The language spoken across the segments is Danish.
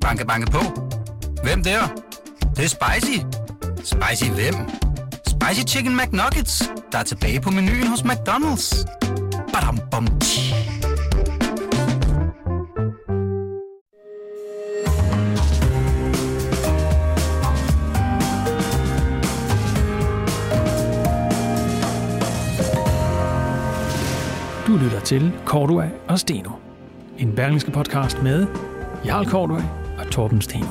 Banke, banke på. Hvem der? Det, det er spicy. Spicy hvem? Spicy Chicken McNuggets, der er tilbage på menuen hos McDonald's. Badum, bom, tji. Du lytter til Cordua og Steno. En berlingske podcast med Jarl Kortøj og Torben Steno.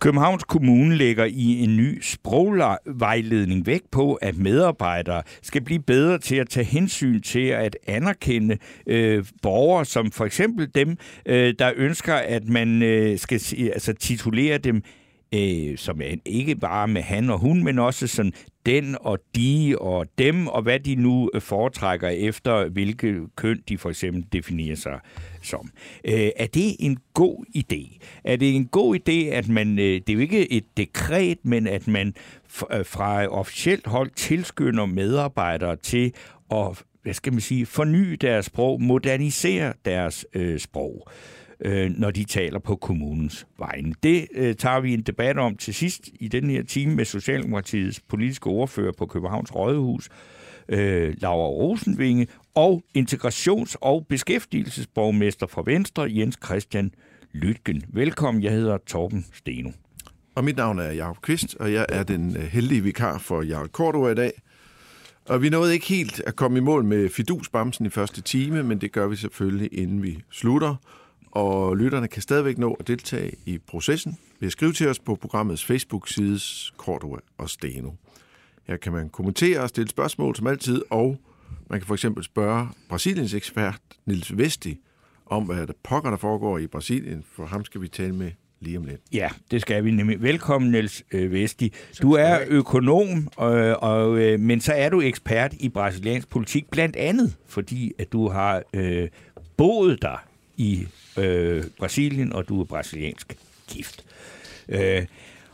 Københavns Kommune lægger i en ny sprogvejledning vægt på, at medarbejdere skal blive bedre til at tage hensyn til at anerkende øh, borgere, som for eksempel dem, øh, der ønsker, at man øh, skal altså, titulere dem øh, som er ikke bare med han og hun, men også sådan den og de og dem, og hvad de nu øh, foretrækker efter, hvilke køn de for eksempel definerer sig som. Øh, er det en god idé? Er det en god idé, at man, øh, det er jo ikke et dekret, men at man øh, fra officielt hold tilskynder medarbejdere til at hvad skal man sige, forny deres sprog, modernisere deres øh, sprog øh, øh, når de taler på kommunens vegne. Det øh, tager vi en debat om til sidst i den her time med Socialdemokratiets politiske ordfører på Københavns Rådhus, øh, Laura Rosenvinge, og integrations- og beskæftigelsesborgmester fra Venstre, Jens Christian Lytgen. Velkommen, jeg hedder Torben Steno. Og mit navn er Jacob Kvist, og jeg er den øh, heldige vikar for Jarl Cordova i dag. Og vi nåede ikke helt at komme i mål med fidusbamsen i første time, men det gør vi selvfølgelig, inden vi slutter og lytterne kan stadigvæk nå at deltage i processen ved at skrive til os på programmets Facebook-side Cordova og Steno. Her kan man kommentere og stille spørgsmål som altid, og man kan for eksempel spørge Brasiliens ekspert Nils Vesti om, hvad der pokker der foregår i Brasilien, for ham skal vi tale med lige om lidt. Ja, det skal vi nemlig. Velkommen, Niels øh, Vesti. Du er økonom, øh, og, øh, men så er du ekspert i brasiliansk politik, blandt andet fordi, at du har øh, boet der i øh, Brasilien, og du er brasiliansk gift. Øh,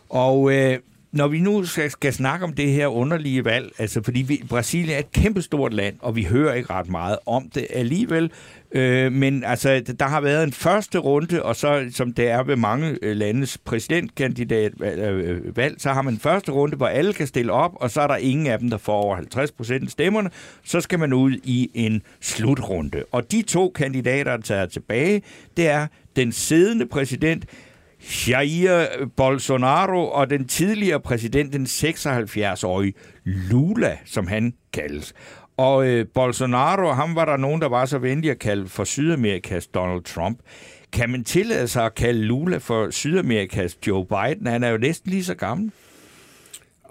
og øh, når vi nu skal, skal snakke om det her underlige valg, altså fordi vi, Brasilien er et kæmpestort land, og vi hører ikke ret meget om det alligevel, øh, men altså, der har været en første runde, og så som det er ved mange øh, landes præsidentkandidatvalg, øh, øh, så har man en første runde, hvor alle kan stille op, og så er der ingen af dem, der får over 50 procent af stemmerne, så skal man ud i en slutrunde. Og de to kandidater, der tager tilbage, det er den siddende præsident Jair Bolsonaro og den tidligere præsident, den 76-årige Lula, som han kaldes. Og øh, Bolsonaro, ham var der nogen, der var så venlige at kalde for Sydamerikas Donald Trump. Kan man tillade sig at kalde Lula for Sydamerikas Joe Biden? Han er jo næsten lige så gammel.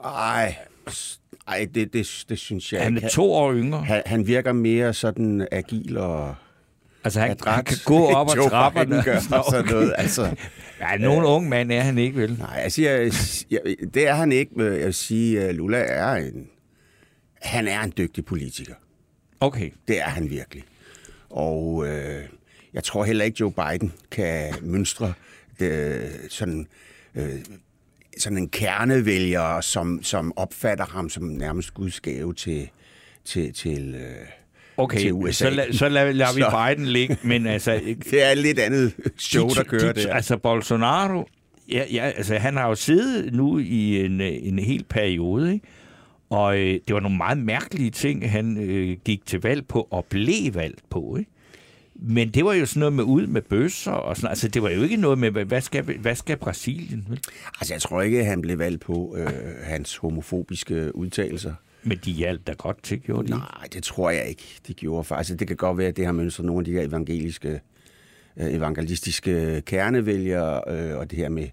Ej, ej det, det, det synes jeg Han er to år yngre. Han, han virker mere sådan agil og Altså, han, han kan gå op ad trapperne. Gør, og sådan noget. Altså, ja, nogen øh, ung mand er han ikke, vel? Nej, altså, jeg, jeg, det er han ikke. Jeg vil sige, at Lula er en... Han er en dygtig politiker. Okay. Det er han virkelig. Og øh, jeg tror heller ikke, Joe Biden kan mønstre det, sådan, øh, sådan en kernevælger, som, som opfatter ham som nærmest gudsgave til, til, til øh, Okay, til USA. så, la, så lader, lader vi Biden ligge, men altså... det er et lidt andet show, der kører der. Altså, Bolsonaro, ja, ja, altså, han har jo siddet nu i en, en hel periode, ikke? Og øh, det var nogle meget mærkelige ting, han øh, gik til valg på og blev valgt på, ikke? Men det var jo sådan noget med ud med bøsser og sådan Altså, det var jo ikke noget med, hvad skal, hvad skal Brasilien? Vel? Altså, jeg tror ikke, han blev valgt på øh, hans homofobiske udtalelser. Men de hjalp da godt til, gjorde de Nej, det tror jeg ikke, de gjorde faktisk. Det kan godt være, at det har mønstret nogle af de her evangeliske, øh, evangelistiske kernevælgere, øh, og det her med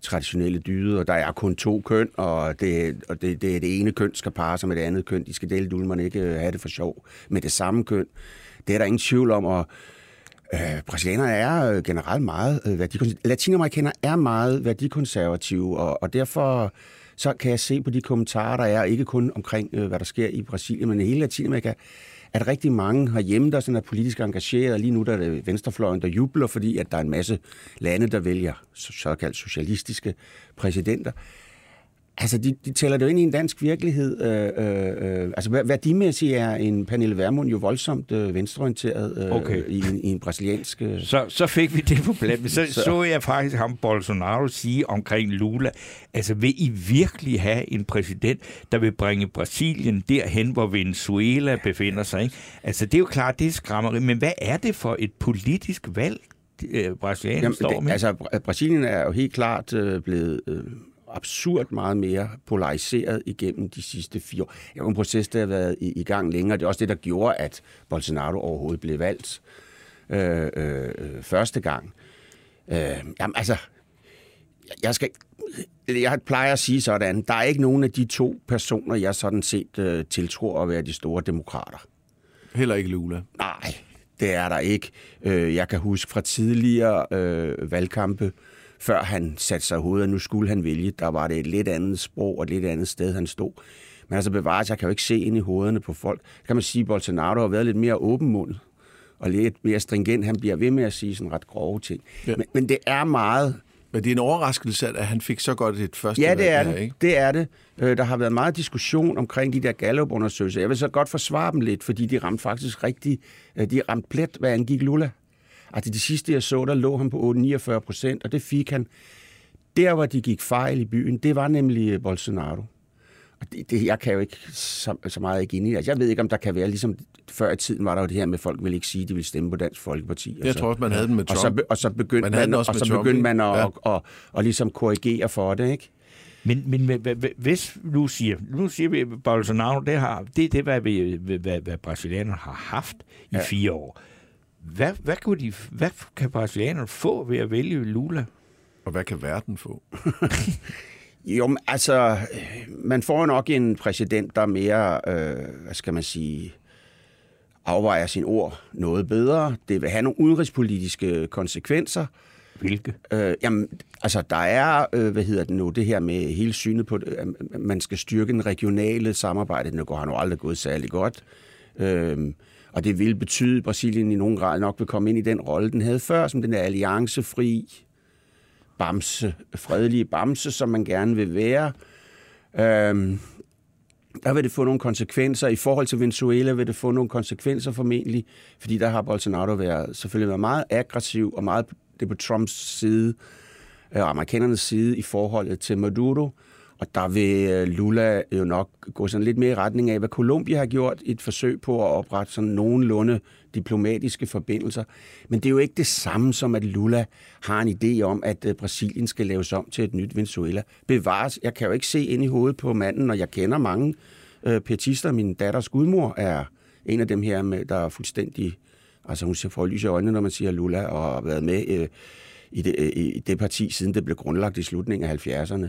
traditionelle dyder, og der er kun to køn, og det, og det, det, det ene køn skal parre sig med det andet køn. De skal dele dulmerne, ikke øh, have det for sjov med det samme køn. Det er der ingen tvivl om, og øh, brasilianere er øh, generelt meget øh, værdikonservative. Latinamerikanere er meget værdikonservative, og, og derfor så kan jeg se på de kommentarer, der er, ikke kun omkring, øh, hvad der sker i Brasilien, men i hele Latinamerika, at rigtig mange herhjemme, der sådan er politisk engageret, lige nu der er det venstrefløjen, der jubler, fordi at der er en masse lande, der vælger såkaldt socialistiske præsidenter. Altså, de, de tæller det jo ind i en dansk virkelighed. Øh, øh, altså, værdimæssigt er en Pernille Vermund jo voldsomt øh, venstreorienteret øh, okay. i, en, i en brasiliansk... Øh... Så, så fik vi det problem. Så, så så jeg faktisk ham Bolsonaro sige omkring Lula, altså vil I virkelig have en præsident, der vil bringe Brasilien derhen, hvor Venezuela befinder sig? Ikke? Altså, det er jo klart, det er skræmmeri, men hvad er det for et politisk valg, øh, Brasilien Jamen, står med? Altså, Brasilien er jo helt klart øh, blevet... Øh, absurd meget mere polariseret igennem de sidste fire år. Det er en proces, der har været i, i gang længere. Det er også det, der gjorde, at Bolsonaro overhovedet blev valgt øh, øh, første gang. Øh, jamen altså, jeg skal jeg plejer at sige sådan, der er ikke nogen af de to personer, jeg sådan set øh, tiltror at være de store demokrater. Heller ikke Lula? Nej, det er der ikke. Øh, jeg kan huske fra tidligere øh, valgkampe, før han satte sig hovedet, nu skulle han vælge. Der var det et lidt andet sprog og et lidt andet sted, han stod. Men altså bevares, jeg kan jo ikke se ind i hovederne på folk. kan man sige, at Bolsonaro har været lidt mere åbenmundet og lidt mere stringent. Han bliver ved med at sige sådan ret grove ting. Ja. Men, men det er meget... Men det er en overraskelse, at han fik så godt et første Ja, det er det. Her, ikke? Det er det. Øh, der har været meget diskussion omkring de der Gallup-undersøgelser. Jeg vil så godt forsvare dem lidt, fordi de ramte faktisk rigtig... Øh, de ramte plet, hvad angik Lula. Altså de sidste, jeg så, der lå han på 8-49 procent, og det fik han. Der, hvor de gik fejl i byen, det var nemlig øh, Bolsonaro. Og det, det, jeg kan jo ikke så, så meget ikke ind i det. Altså, jeg ved ikke, om der kan være, ligesom før i tiden var der jo det her med, at folk ville ikke sige, at de ville stemme på Dansk Folkeparti. Jeg så, tror også, man havde den med Trump. Og så, og så begyndte man, man, og så begyndte man at, ja. og, og, og ligesom korrigere for det, ikke? Men, men hvis nu siger, nu siger vi, at Bolsonaro, det, har, det er det, hvad, vi, hvad, hvad brasilianerne har haft i ja. fire år. Hvad, hvad, kunne de, hvad kan brasilianerne få ved at vælge Lula? Og hvad kan verden få? jo, altså, man får nok en præsident, der mere, øh, hvad skal man sige, afvejer sin ord noget bedre. Det vil have nogle udenrigspolitiske konsekvenser. Hvilke? Øh, jamen, altså, der er, øh, hvad hedder det nu, det her med hele synet på, at man skal styrke den regionale samarbejde. Det går han jo aldrig gået særlig godt. Øh, og det vil betyde, at Brasilien i nogen grad nok vil komme ind i den rolle, den havde før, som den der alliancefri bamse, fredelige bamse, som man gerne vil være. Øhm, der vil det få nogle konsekvenser. I forhold til Venezuela vil det få nogle konsekvenser formentlig, fordi der har Bolsonaro været, selvfølgelig været meget aggressiv og meget det på Trumps side, øh, og amerikanernes side i forhold til Maduro. Og der vil øh, Lula jo nok gå sådan lidt mere i retning af, hvad Colombia har gjort, et forsøg på at oprette sådan nogenlunde diplomatiske forbindelser. Men det er jo ikke det samme som, at Lula har en idé om, at øh, Brasilien skal laves om til et nyt Venezuela. Bevares, jeg kan jo ikke se ind i hovedet på manden, og jeg kender mange øh, petister. Min datters gudmor er en af dem her, med, der er fuldstændig... Altså hun ser lys i øjnene, når man siger Lula, og har været med øh, i, det, øh, i det parti, siden det blev grundlagt i slutningen af 70'erne.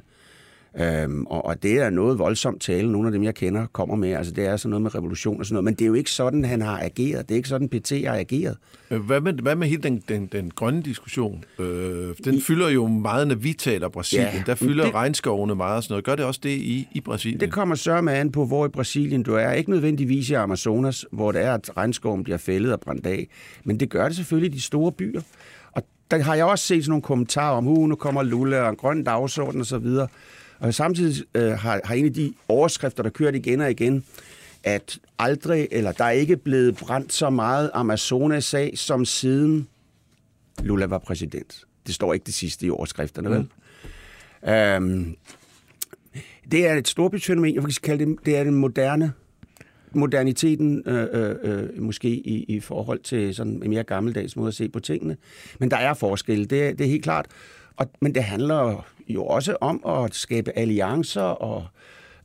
Øhm, og, og det er noget voldsomt tale, nogle af dem, jeg kender, kommer med. Altså, det er sådan noget med revolution og sådan noget. Men det er jo ikke sådan, han har ageret. Det er ikke sådan, PT har ageret. Øh, hvad med, hvad med hele den, den, den grønne diskussion? Øh, den I, fylder jo meget, når vi taler Brasilien. Ja, der fylder det, regnskovene meget og sådan noget. Gør det også det i, i Brasilien? Det kommer med an på, hvor i Brasilien du er. Ikke nødvendigvis i Amazonas, hvor det er, at regnskoven bliver fældet og brændt af. Men det gør det selvfølgelig i de store byer. Og der har jeg også set sådan nogle kommentarer om, uh, nu kommer Lula og en grøn dagsorden osv., og samtidig øh, har, har en af de overskrifter, der kørt igen og igen, at aldrig, eller der er ikke blevet brændt så meget Amazonas-sag, som siden Lula var præsident. Det står ikke det sidste i overskrifterne, vel? Mm. Øhm, det er et storbyfænomen, jeg vil kalde det, det er den moderne moderniteten øh, øh, øh, måske i, i forhold til sådan en mere gammeldags måde at se på tingene. Men der er forskel, det, det er helt klart. Og, men det handler jo også om at skabe alliancer og,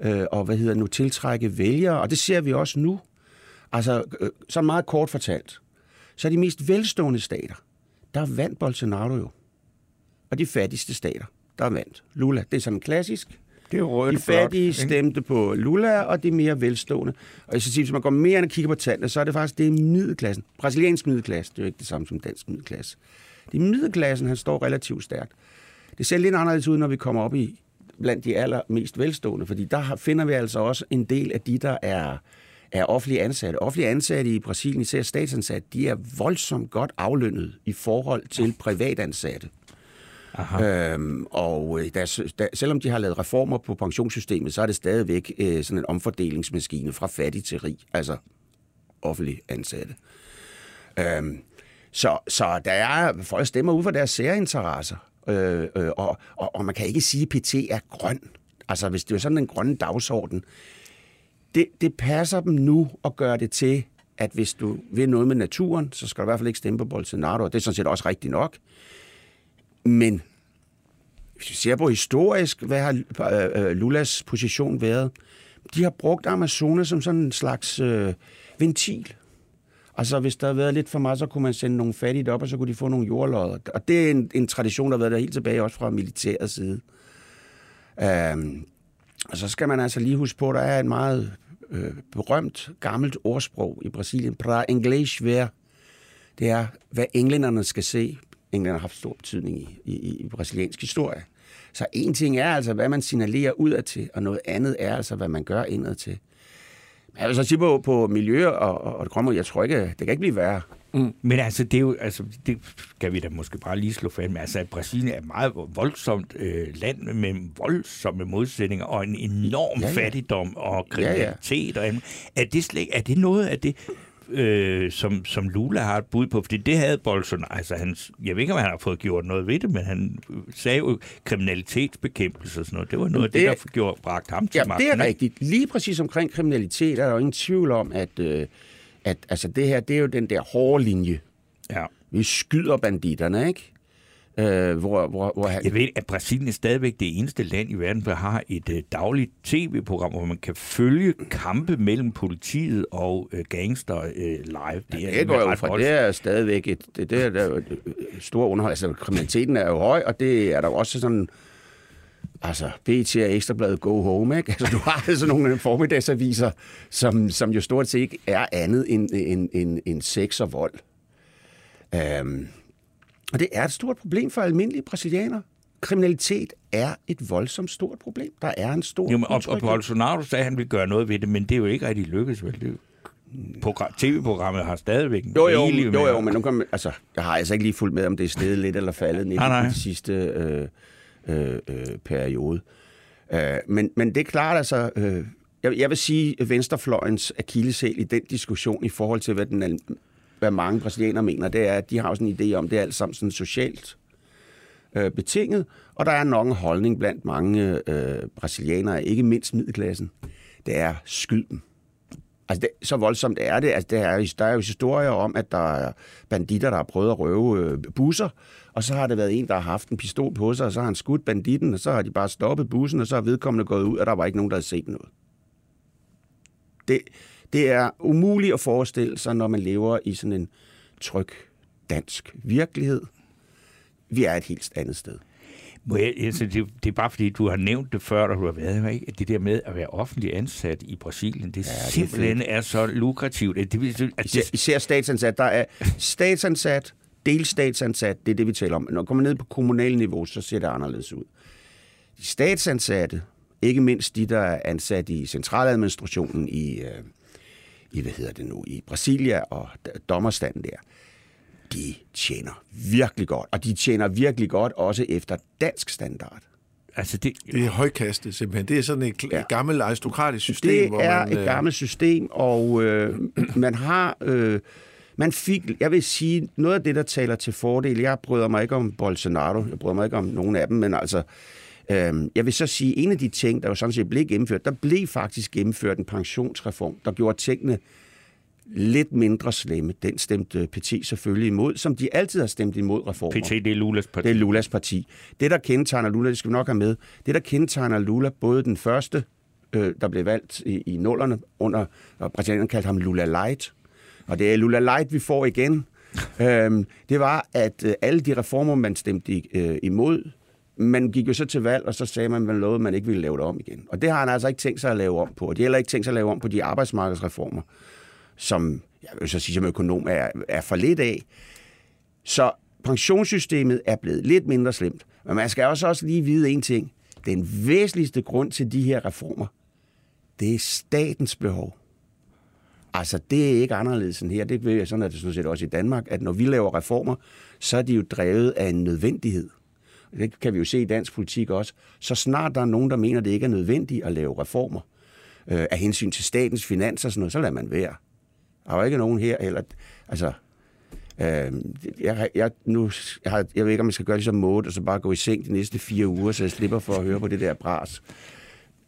øh, og hvad hedder nu, tiltrække vælgere, og det ser vi også nu. Altså, øh, så meget kort fortalt, så de mest velstående stater, der vandt Bolsonaro jo. Og de fattigste stater, der vandt Lula. Det er sådan klassisk. Det er rødt, de fattige flot, stemte på Lula, og de mere velstående. Og jeg skal sige, hvis man går mere ind og kigger på tallene, så er det faktisk det middelklassen. Brasiliansk middelklasse, det er jo ikke det samme som dansk middelklasse. Det er middelklassen, han står relativt stærkt. Det ser lidt anderledes ud, når vi kommer op i blandt de allermest velstående, fordi der finder vi altså også en del af de, der er, er offentlige ansatte. Offentlige ansatte i Brasilien, især statsansatte, de er voldsomt godt aflønnet i forhold til privatansatte. Øhm, og øh, der, der, selvom de har lavet reformer på pensionssystemet, så er det stadigvæk øh, sådan en omfordelingsmaskine fra fattig til rig, altså offentlig ansatte. Øhm, så, så der er folk stemmer ud for deres særinteresser, øh, øh, og, og, og man kan ikke sige, at PT er grøn. Altså hvis det er sådan en grøn dagsorden, det, det passer dem nu at gøre det til, at hvis du vil noget med naturen, så skal du i hvert fald ikke stemme på Bolsonaro, det er sådan set også rigtigt nok. Men hvis vi ser på historisk, hvad har øh, øh, Lulas position været? De har brugt Amazonas som sådan en slags øh, ventil. Altså, hvis der havde været lidt for meget, så kunne man sende nogle fattige op, og så kunne de få nogle jordlodder. Og det er en, en tradition, der har været der helt tilbage, også fra militærets side. Øhm, og så skal man altså lige huske på, at der er et meget øh, berømt, gammelt ordsprog i Brasilien. Pra English ver. Det er, hvad englænderne skal se. Englænderne har haft stor betydning i, i, i brasiliansk historie. Så en ting er altså, hvad man signalerer udad til, og noget andet er altså, hvad man gør indad til. Jeg vil så sige på, på miljø og, og, og det grønne, jeg tror ikke, det kan ikke blive værre. Mm. Men altså, det er jo, altså, det kan vi da måske bare lige slå fast med. Altså, at Brasilien er et meget voldsomt øh, land med voldsomme modsætninger og en enorm ja, ja. fattigdom og kriminalitet. Ja, ja. Og, er, det slet, er det noget af det, øh, som, som Lula har et bud på, fordi det havde Bolsonaro, altså han, jeg ved ikke, om han har fået gjort noget ved det, men han sagde jo kriminalitetsbekæmpelse og sådan noget. Det var noget det, af det, der gjorde, bragt ham til ja, magten. det er rigtigt. Lige præcis omkring kriminalitet er der jo ingen tvivl om, at, øh, at altså det her, det er jo den der hårde linje. Ja. Vi skyder banditterne, ikke? Øh, hvor, hvor, hvor han... Jeg ved, at Brasilien er stadigvæk det eneste land i verden, der har et uh, dagligt tv-program, hvor man kan følge kampe mellem politiet og uh, gangster uh, live. Det, ja, det går jo fra, det er stadigvæk et, det, det er der et stort underhold. Altså, kriminaliteten er jo høj, og det er der også sådan altså, BT og Ekstrabladet Go Home, ikke? Altså, du har altså nogle formiddagsaviser, som, som jo stort set ikke er andet end, end, end, end sex og vold. Um, og det er et stort problem for almindelige brasilianere. Kriminalitet er et voldsomt stort problem. Der er en stor jo, men, og, og Bolsonaro sagde, at han ville gøre noget ved det, men det er jo ikke rigtig lykkedes, vel? Det program, TV-programmet har stadigvæk jo, jo, jo, jo, men nu kan man, altså, jeg har altså ikke lige fulgt med, om det er stedet lidt eller faldet ned i den sidste øh, øh, øh, periode. Øh, men, men det er klart, altså, øh, jeg, jeg vil sige, at venstrefløjens akilleshæl i den diskussion i forhold til, hvad den hvad mange brasilianere mener, det er, at de har sådan en idé om, det er alt sammen sådan socialt øh, betinget, og der er nok en holdning blandt mange øh, brasilianere, ikke mindst middelklassen, det er skylden. Altså, det, så voldsomt er det. Altså, det er, der er jo historier om, at der er banditter, der har prøvet at røve øh, busser, og så har det været en, der har haft en pistol på sig, og så har han skudt banditten, og så har de bare stoppet bussen, og så har vedkommende gået ud, og der var ikke nogen, der havde set noget. Det, det er umuligt at forestille sig, når man lever i sådan en tryg dansk virkelighed. Vi er et helt andet sted. Må jeg, altså, det, det er bare fordi, du har nævnt det før, da du har været ikke? det der med at være offentlig ansat i Brasilien, det ja, simpelthen det er, er så lukrativt. Det, det, at især, især statsansat. Der er statsansat, delstatsansat, det er det, vi taler om. Når man kommer ned på kommunal niveau, så ser det anderledes ud. De statsansatte, ikke mindst de, der er ansat i centraladministrationen i, øh, i, hvad hedder det nu, i Brasilia og dommerstanden der, de tjener virkelig godt. Og de tjener virkelig godt også efter dansk standard. Altså det, det er højkastet simpelthen. Det er sådan et ja. gammelt aristokratisk system. Det hvor er man, et øh... gammelt system, og øh, man har... Øh, man fik, jeg vil sige, noget af det, der taler til fordel, jeg bryder mig ikke om Bolsonaro, jeg bryder mig ikke om nogen af dem, men altså, Øhm, jeg vil så sige, at en af de ting, der jo sådan set blev gennemført, der blev faktisk gennemført en pensionsreform, der gjorde tingene lidt mindre slemme. Den stemte Petit selvfølgelig imod, som de altid har stemt imod reformer. Petit, det er Lulas parti. Det er Lulas parti. Det, der kendetegner Lula, det skal vi nok have med, det, der kendetegner Lula, både den første, øh, der blev valgt i, i nullerne, under, og præsidenten kaldte ham Lula Light, og det er Lula Light, vi får igen, øhm, det var, at øh, alle de reformer, man stemte øh, imod, man gik jo så til valg, og så sagde man, at man lovede, at man ikke ville lave det om igen. Og det har han altså ikke tænkt sig at lave om på. Og de har heller ikke tænkt sig at lave om på de arbejdsmarkedsreformer, som jeg vil så sige som økonom er, er for lidt af. Så pensionssystemet er blevet lidt mindre slemt. Men man skal også, også lige vide en ting. Den væsentligste grund til de her reformer, det er statens behov. Altså, det er ikke anderledes end her. Det er sådan, at det sådan set også i Danmark, at når vi laver reformer, så er de jo drevet af en nødvendighed det kan vi jo se i dansk politik også, så snart der er nogen, der mener, det ikke er nødvendigt at lave reformer øh, af hensyn til statens finanser og sådan noget, så lader man være. Der er jo ikke nogen her, eller, altså, øh, jeg, jeg, nu, jeg, har, jeg ved ikke, om jeg skal gøre det som måde, og så bare gå i seng de næste fire uger, så jeg slipper for at høre på det der bras.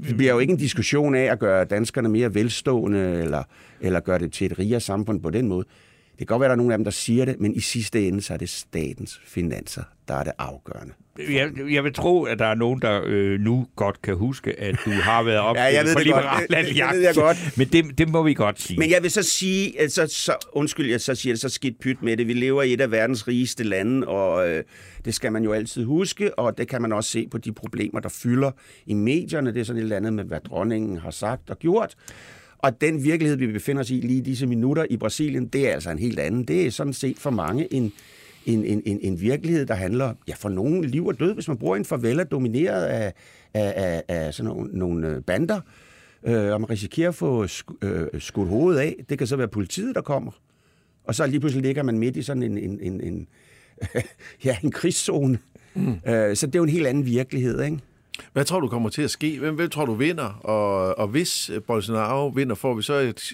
Det bliver jo ikke en diskussion af at gøre danskerne mere velstående, eller, eller gøre det til et rigere samfund på den måde. Det kan godt være, at der er nogen af dem, der siger det, men i sidste ende, så er det statens finanser, der er det afgørende. Jeg, jeg vil tro, at der er nogen, der øh, nu godt kan huske, at du har været op Ja, jeg ved for det godt. Liberal Det- det- ved jeg godt. Men det, det må vi godt sige. Men jeg vil så sige, at så, så, undskyld, jeg så siger det så skidt pyt med det. Vi lever i et af verdens rigeste lande, og øh, det skal man jo altid huske, og det kan man også se på de problemer, der fylder i medierne. Det er sådan et eller andet med, hvad dronningen har sagt og gjort. Og den virkelighed, vi befinder os i lige i disse minutter i Brasilien, det er altså en helt anden. Det er sådan set for mange en, en, en, en, en virkelighed, der handler ja, for nogen liv og død. Hvis man i en favela domineret af, af, af, af sådan nogle, nogle øh, bander, øh, og man risikerer at få sk- øh, skudt hovedet af, det kan så være politiet, der kommer. Og så lige pludselig ligger man midt i sådan en, en, en, en, ja, en krigszone. Mm. Øh, så det er jo en helt anden virkelighed, ikke? Hvad tror du kommer til at ske? Hvem, hvem tror du vinder? Og, og hvis Bolsonaro vinder, får vi så et,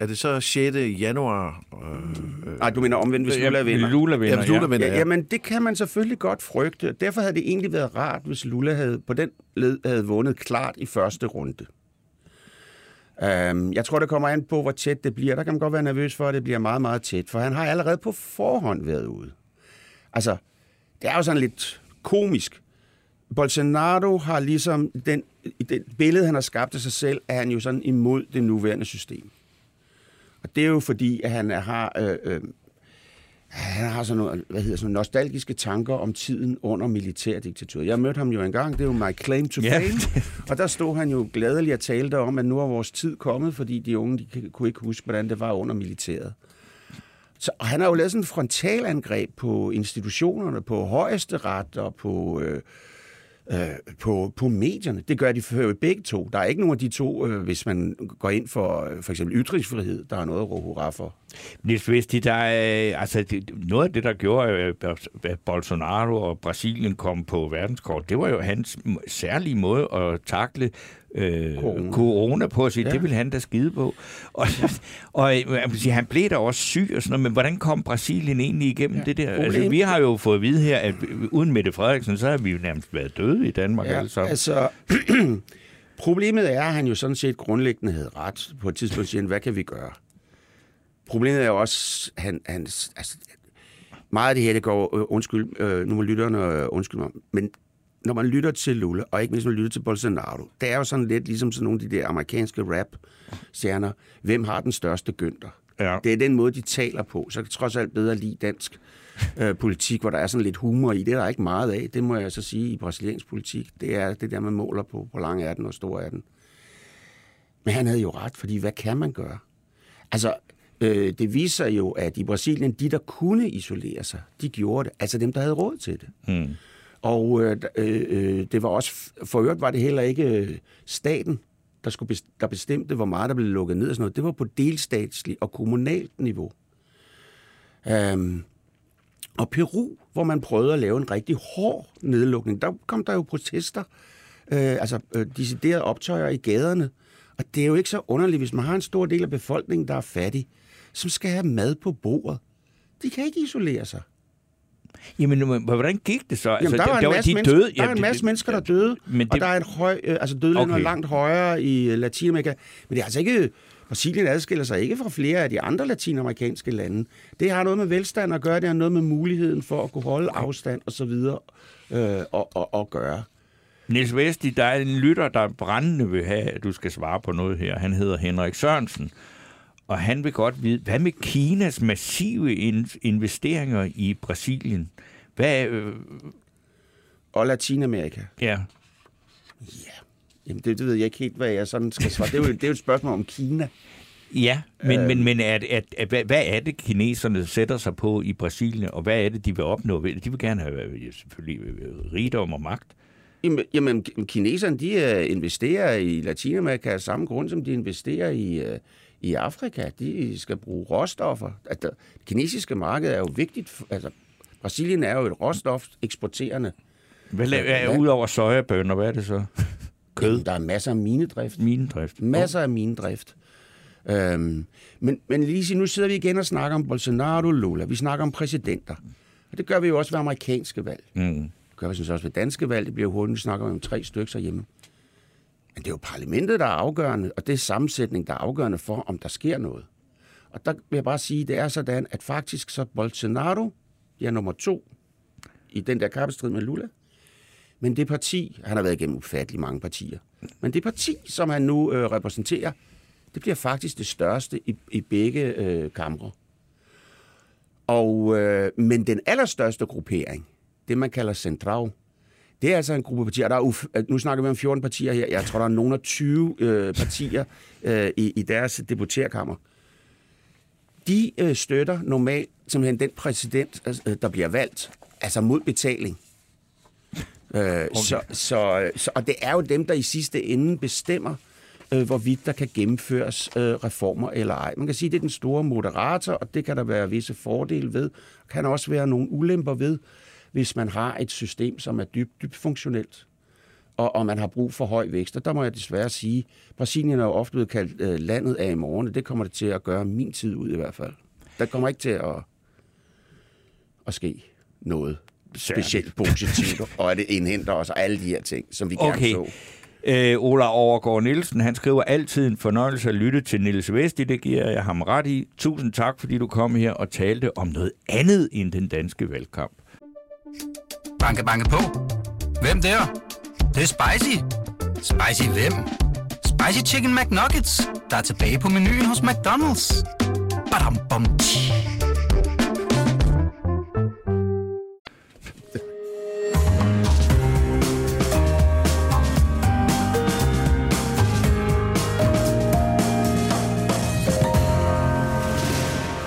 er det så 6. januar? Øh, øh, Nej, du mener omvendt, hvis Lula vinder. Lula vinder, ja, hvis Lula vinder, Ja, ja. jamen, det kan man selvfølgelig godt frygte. Derfor havde det egentlig været rart, hvis Lula havde på den led havde vundet klart i første runde. Um, jeg tror, det kommer an på, hvor tæt det bliver. Der kan man godt være nervøs for, at det bliver meget, meget tæt, for han har allerede på forhånd været ude. Altså, det er jo sådan lidt komisk. Bolsonaro har ligesom den, det billede, han har skabt af sig selv, er han jo sådan imod det nuværende system. Og det er jo fordi, at han har, øh, øh, han har sådan nogle, hvad hedder, sådan nogle nostalgiske tanker om tiden under militærdiktaturet. Jeg mødte ham jo engang, det er jo my claim to fame, og der stod han jo glædelig og talte om, at nu er vores tid kommet, fordi de unge de kunne ikke huske, hvordan det var under militæret. Så, og han har jo lavet sådan et frontalangreb på institutionerne, på højesteret og på, øh, øh, på, på medierne. Det gør de for begge to. Der er ikke nogen af de to, øh, hvis man går ind for øh, for eksempel ytringsfrihed, der er noget at råbe hurra for. Niels Vesti, der er, altså, det, noget af det, der gjorde, øh, at Bolsonaro og Brasilien kom på verdenskort, det var jo hans særlige måde at takle øh, corona. Corona. på at sige, ja. Det ville han da skide på. Og, og øh, jeg vil sige, han blev da også syg og sådan noget, men hvordan kom Brasilien egentlig igennem ja. det der? Altså, Problem- vi har jo fået at vide her, at uden Mette Frederiksen, så har vi jo nærmest været døde i Danmark. Ja, altså. altså, problemet er, at han jo sådan set grundlæggende havde ret. På et tidspunkt siger hvad kan vi gøre? Problemet er jo også, han, han, altså, meget af det her, det går, øh, undskyld, øh, nu må lytterne øh, undskylde mig, men når man lytter til Lula, og ikke mindst når man lytter til Bolsonaro, det er jo sådan lidt ligesom sådan nogle af de der amerikanske rap-stjerner. Hvem har den største gønter? Ja. Det er den måde, de taler på. Så kan jeg trods alt bedre lide dansk øh, politik, hvor der er sådan lidt humor i. Det er der ikke meget af. Det må jeg så sige i brasiliansk politik. Det er det der, man måler på, hvor lang er den og stor er den. Men han havde jo ret, fordi hvad kan man gøre? Altså, øh, det viser jo, at i Brasilien, de der kunne isolere sig, de gjorde det. Altså dem, der havde råd til det. Hmm. Og øh, øh, øh, det var også, for øvrigt var det heller ikke øh, staten, der, skulle der bestemte, hvor meget der blev lukket ned og sådan noget. Det var på delstatsligt og kommunalt niveau. Øhm, og Peru, hvor man prøvede at lave en rigtig hård nedlukning, der kom der jo protester, øh, altså øh, deciderede optøjer i gaderne. Og det er jo ikke så underligt, hvis man har en stor del af befolkningen, der er fattig, som skal have mad på bordet. De kan ikke isolere sig. Jamen, men hvordan gik det så? Jamen, der var en masse, de døde. der er en masse mennesker, der døde, Men det- og der er en høj, øh, altså dødeligheden Okay. langt højere i øh, Latinamerika. Men det er altså ikke, Brasilien adskiller sig ikke fra flere af de andre latinamerikanske lande. Det har noget med velstand at gøre, det har noget med muligheden for at kunne holde afstand videre øh, og, og, og gøre. Niels Vesti, der er en lytter, der brændende vil have, at du skal svare på noget her. Han hedder Henrik Sørensen, og han vil godt vide, hvad med Kinas massive in- investeringer i Brasilien? Hvad, øh, Og Latinamerika. ja, Jamen, det, det ved jeg ikke helt, hvad jeg sådan skal svare. Det er jo, det er jo et spørgsmål om Kina. ja, men, Øh. men, men er, det- at, at, hvad, hvad er det, kineserne sætter sig på i Brasilien, og hvad er det, de vil opnå? De vil gerne have selvfølgelig rigdom og magt. Jamen, Jamen, kineserne, de øh, investerer i Latinamerika af samme grund, som de investerer i, øh, i Afrika. De skal bruge råstoffer. At det kinesiske marked er jo vigtigt. Altså, Brasilien er jo et råstof eksporterende Hvad la- er Hvad? ud over sojabønner, hvad er det så? Kød? Jamen, Der er masser af minedrift. Minedrift? Masser af minedrift. Øhm, men, men Lise, nu sidder vi igen og snakker om Bolsonaro Lula. Vi snakker om præsidenter. Og det gør vi jo også ved amerikanske valg. Mm. Det gør vi set også ved danske valg. Det bliver hurtigt, vi snakker om tre stykker hjemme. Men det er jo parlamentet, der er afgørende, og det er sammensætning, der er afgørende for, om der sker noget. Og der vil jeg bare sige, det er sådan, at faktisk så Bolsonaro er nummer to i den der kappestrid med Lula. Men det parti, han har været igennem ufattelig mange partier, men det parti, som han nu øh, repræsenterer, det bliver faktisk det største i, i begge øh, kamre. Og, øh, men den allerstørste gruppering, det man kalder Central, det er altså en gruppe partier. Der er uf- nu snakker vi om 14 partier her. Jeg tror, der er nogle af 20 øh, partier øh, i, i deres deputerkammer. De øh, støtter normalt simpelthen den præsident, øh, der bliver valgt, altså mod betaling. Øh, okay. så, så, så, og det er jo dem, der i sidste ende bestemmer, øh, hvorvidt der kan gennemføres øh, reformer eller ej. Man kan sige, at det er den store moderator, og det kan der være visse fordele ved. Der kan også være nogle ulemper ved, hvis man har et system, som er dybt, dybt funktionelt, og, og man har brug for høj vækst. Og der må jeg desværre sige, Brasilien er jo ofte blevet kaldt øh, landet af i morgen, og det kommer det til at gøre min tid ud i hvert fald. Der kommer ikke til at, at ske noget specielt positivt, og at det indhenter os og alle de her ting, som vi Okay. gerne så. Øh, Ola Overgaard Nielsen, han skriver altid en fornøjelse at lytte til Niels Vesti. Det giver jeg ham ret i. Tusind tak, fordi du kom her og talte om noget andet end den danske valgkamp. Banke, banke på. Hvem der? Det, det er spicy. Spicy hvem? Spicy Chicken McNuggets, der er tilbage på menuen hos McDonald's. Badum, bom, tji.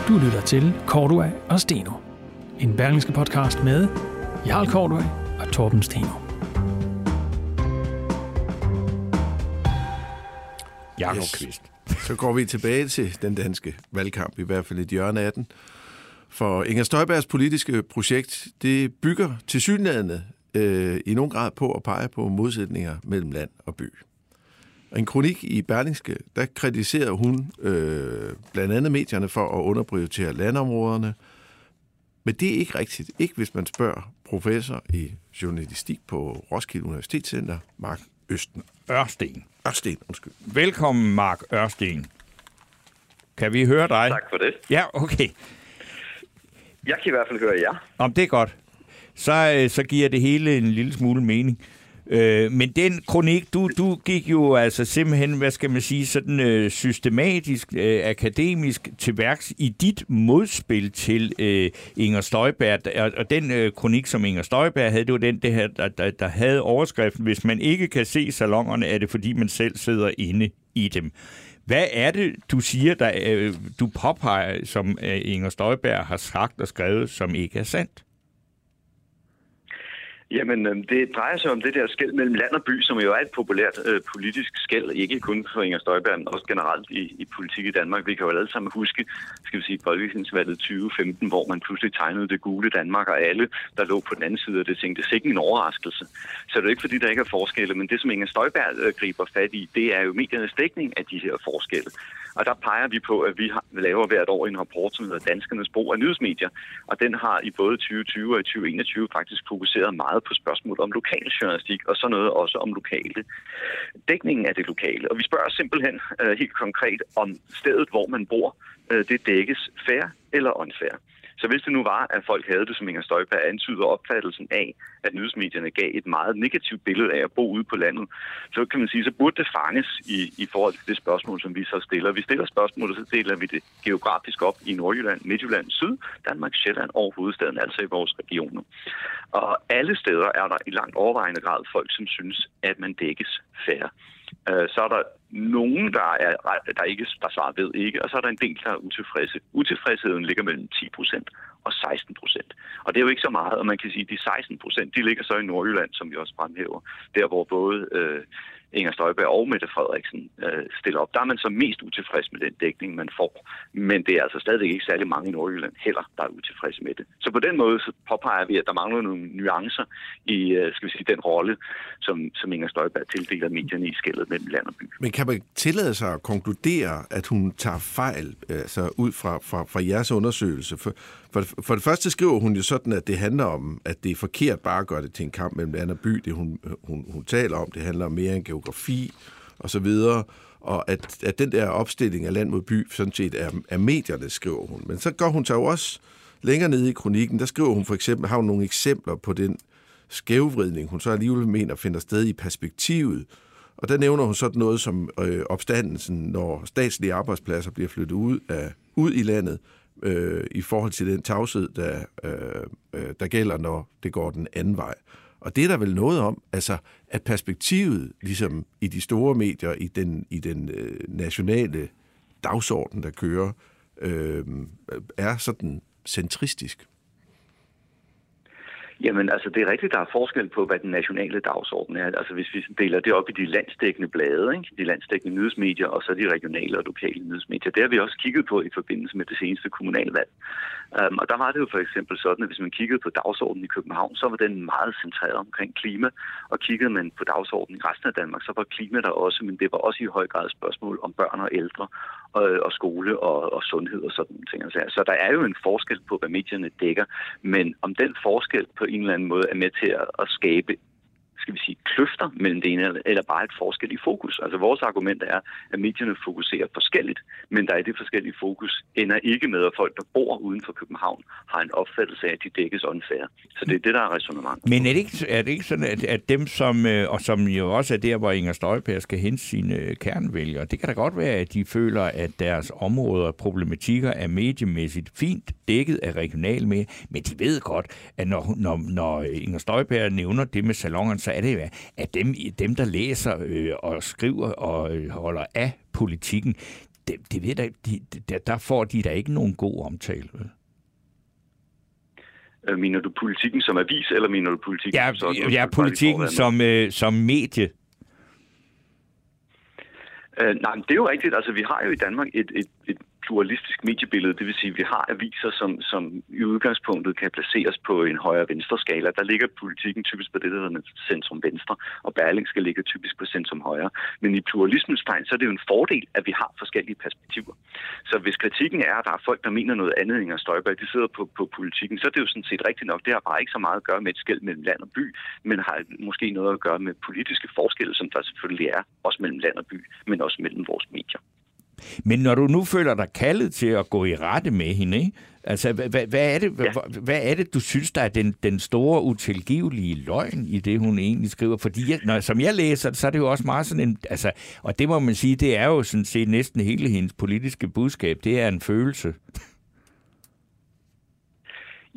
Du lytter til Cordua og Steno. En berlingske podcast med Jarl Cordua og Torben Steno. Jakob Yes. Kvist. Så går vi tilbage til den danske valgkamp, i hvert fald et hjørne af den. For Inger Støjbergs politiske projekt, det bygger til synlædende øh, i nogen grad på at pege på modsætninger mellem land og by. En kronik i Berlingske, der kritiserer hun øh, blandt andet medierne for at underprioritere landområderne. Men det er ikke rigtigt. Ikke hvis man spørger professor i journalistik på Roskilde Universitetscenter, Mark Østen. Ørsten. Ørsten, undskyld. Velkommen, Mark Ørsten. Kan vi høre dig? Tak for det. Ja, okay. Jeg kan i hvert fald høre jer. Om det er godt. Så, øh, så giver det hele en lille smule mening. Øh, men den kronik, du, du gik jo altså simpelthen, hvad skal man sige, sådan øh, systematisk, øh, akademisk til værks i dit modspil til øh, Inger Støjberg. Og, og den øh, kronik, som Inger Støjberg havde, det var den, det her, der, der, der havde overskriften, hvis man ikke kan se salongerne, er det fordi, man selv sidder inde i dem. Hvad er det, du siger, der, øh, du påpeger, som øh, Inger Støjberg har sagt og skrevet, som ikke er sandt? Jamen, øhm, det drejer sig om det der skæld mellem land og by, som jo er et populært øh, politisk skæld, ikke kun for Inger Støjberg, men også generelt i, i politik i Danmark. Vi kan jo alle sammen huske, skal vi sige, folketingsvalget 2015, hvor man pludselig tegnede det gule Danmark, og alle, der lå på den anden side af det, tænkte, det er ikke en overraskelse. Så det er jo ikke, fordi der ikke er forskelle, men det, som Inger Støjberg øh, griber fat i, det er jo mediernes dækning af de her forskelle. Og der peger vi på, at vi har, laver hvert år en rapport, som hedder Danskernes brug af nyhedsmedier. Og den har i både 2020 og i 2021 faktisk fokuseret meget på spørgsmål om lokal journalistik, og så noget også om lokale. Dækningen af det lokale. Og vi spørger simpelthen øh, helt konkret, om stedet, hvor man bor, øh, det dækkes fair eller unfair. Så hvis det nu var, at folk havde det, som Inger Støjberg antyder opfattelsen af, at nyhedsmedierne gav et meget negativt billede af at bo ude på landet, så kan man sige, så burde det fanges i, i forhold til det spørgsmål, som vi så stiller. Vi stiller spørgsmålet, så deler vi det geografisk op i Nordjylland, Midtjylland, Syd, Danmark, Sjælland og hovedstaden, altså i vores regioner. Og alle steder er der i langt overvejende grad folk, som synes, at man dækkes færre. Øh, så er der nogen, der, er, der ikke der svarer ved ikke, og så er der en del, der er utilfredse. Utilfredsheden ligger mellem 10 procent og 16 procent. Og det er jo ikke så meget, og man kan sige, at de 16 procent, de ligger så i Nordjylland, som vi også fremhæver. Der, hvor både øh, Inger Støjberg og Mette Frederiksen øh, stiller op. Der er man så mest utilfreds med den dækning, man får. Men det er altså stadig ikke særlig mange i Nordjylland heller, der er utilfredse med det. Så på den måde så påpeger vi, at der mangler nogle nuancer i øh, skal vi sige, den rolle, som, som Inger Støjberg tildeler medierne i skældet mellem land og by. Men kan man tillade sig at konkludere, at hun tager fejl altså ud fra, fra, fra jeres undersøgelse? For, for, for det første skriver hun jo sådan, at det handler om, at det er forkert bare at gøre det til en kamp mellem land og by. Det hun, hun, hun taler om, det handler om mere end geografi og så videre. Og at, at den der opstilling af land mod by sådan set er, er medierne, skriver hun. Men så går hun så også længere ned i kronikken, der skriver hun for eksempel, har hun nogle eksempler på den skævvridning, hun så alligevel mener finder sted i perspektivet. Og der nævner hun sådan noget som øh, opstandelsen, når statslige arbejdspladser bliver flyttet ud, af, ud i landet, øh, i forhold til den tavshed, der, øh, øh, der gælder, når det går den anden vej. Og det er der vel noget om, altså at perspektivet, ligesom i de store medier, i den, i den øh, nationale dagsorden, der kører, øh, er sådan centristisk. Jamen, altså, det er rigtigt, der er forskel på, hvad den nationale dagsorden er. Altså, hvis vi deler det op i de landsdækkende blade, ikke? de landsdækkende nyhedsmedier, og så de regionale og lokale nyhedsmedier, det har vi også kigget på i forbindelse med det seneste kommunalvalg. Um, og der var det jo for eksempel sådan, at hvis man kiggede på dagsordenen i København, så var den meget centreret omkring klima, og kiggede man på dagsordenen i resten af Danmark, så var klima der også, men det var også i høj grad et spørgsmål om børn og ældre, og, og skole og, og sundhed og sådan ting. Altså, så der er jo en forskel på, hvad medierne dækker, men om den forskel på en eller anden måde er med til at, at skabe skal vi sige, kløfter mellem det ene eller bare et forskel i fokus. Altså vores argument er, at medierne fokuserer forskelligt, men der er det forskellige fokus ender ikke med, at folk, der bor uden for København, har en opfattelse af, at de dækkes åndfærd. Så det er det, der er resonemang. Men er det ikke, er det ikke sådan, at, at dem, som, øh, og som jo også er der, hvor Inger Støjberg skal hente sine øh, kernvælgere, det kan da godt være, at de føler, at deres områder og problematikker er mediemæssigt fint dækket af regional med, men de ved godt, at når, når, når Inger Støjberg nævner det med salongerne, så er det jo, at dem, dem der læser øh, og skriver og øh, holder af politikken, det, det ved der, de, der, der får de da ikke nogen god omtale. Vel? Øh, mener du politikken som avis, eller mener du politikken ja, som Ja, politikken som, øh, som medie. Øh, nej, men det er jo rigtigt. Altså, vi har jo i Danmark et, et, et pluralistisk mediebillede, det vil sige, at vi har aviser, som, som i udgangspunktet kan placeres på en højre-venstre skala. Der ligger politikken typisk på det, der hedder centrum-venstre, og Berling skal ligge typisk på centrum-højre. Men i pluralismens tegn, så er det jo en fordel, at vi har forskellige perspektiver. Så hvis kritikken er, at der er folk, der mener noget andet end Støjberg, de sidder på, på politikken, så er det jo sådan set rigtigt nok. Det har bare ikke så meget at gøre med et skæld mellem land og by, men har måske noget at gøre med politiske forskelle, som der selvfølgelig er, også mellem land og by, men også mellem vores medier. Men når du nu føler dig kaldet til at gå i rette med hende, ikke? Altså, hvad, hvad, er det, ja. hvad, hvad er det, du synes, der er den, den store, utilgivelige løgn i det, hun egentlig skriver? Fordi, jeg, når, som jeg læser så er det jo også meget sådan en... Altså, og det må man sige, det er jo sådan set næsten hele hendes politiske budskab. Det er en følelse.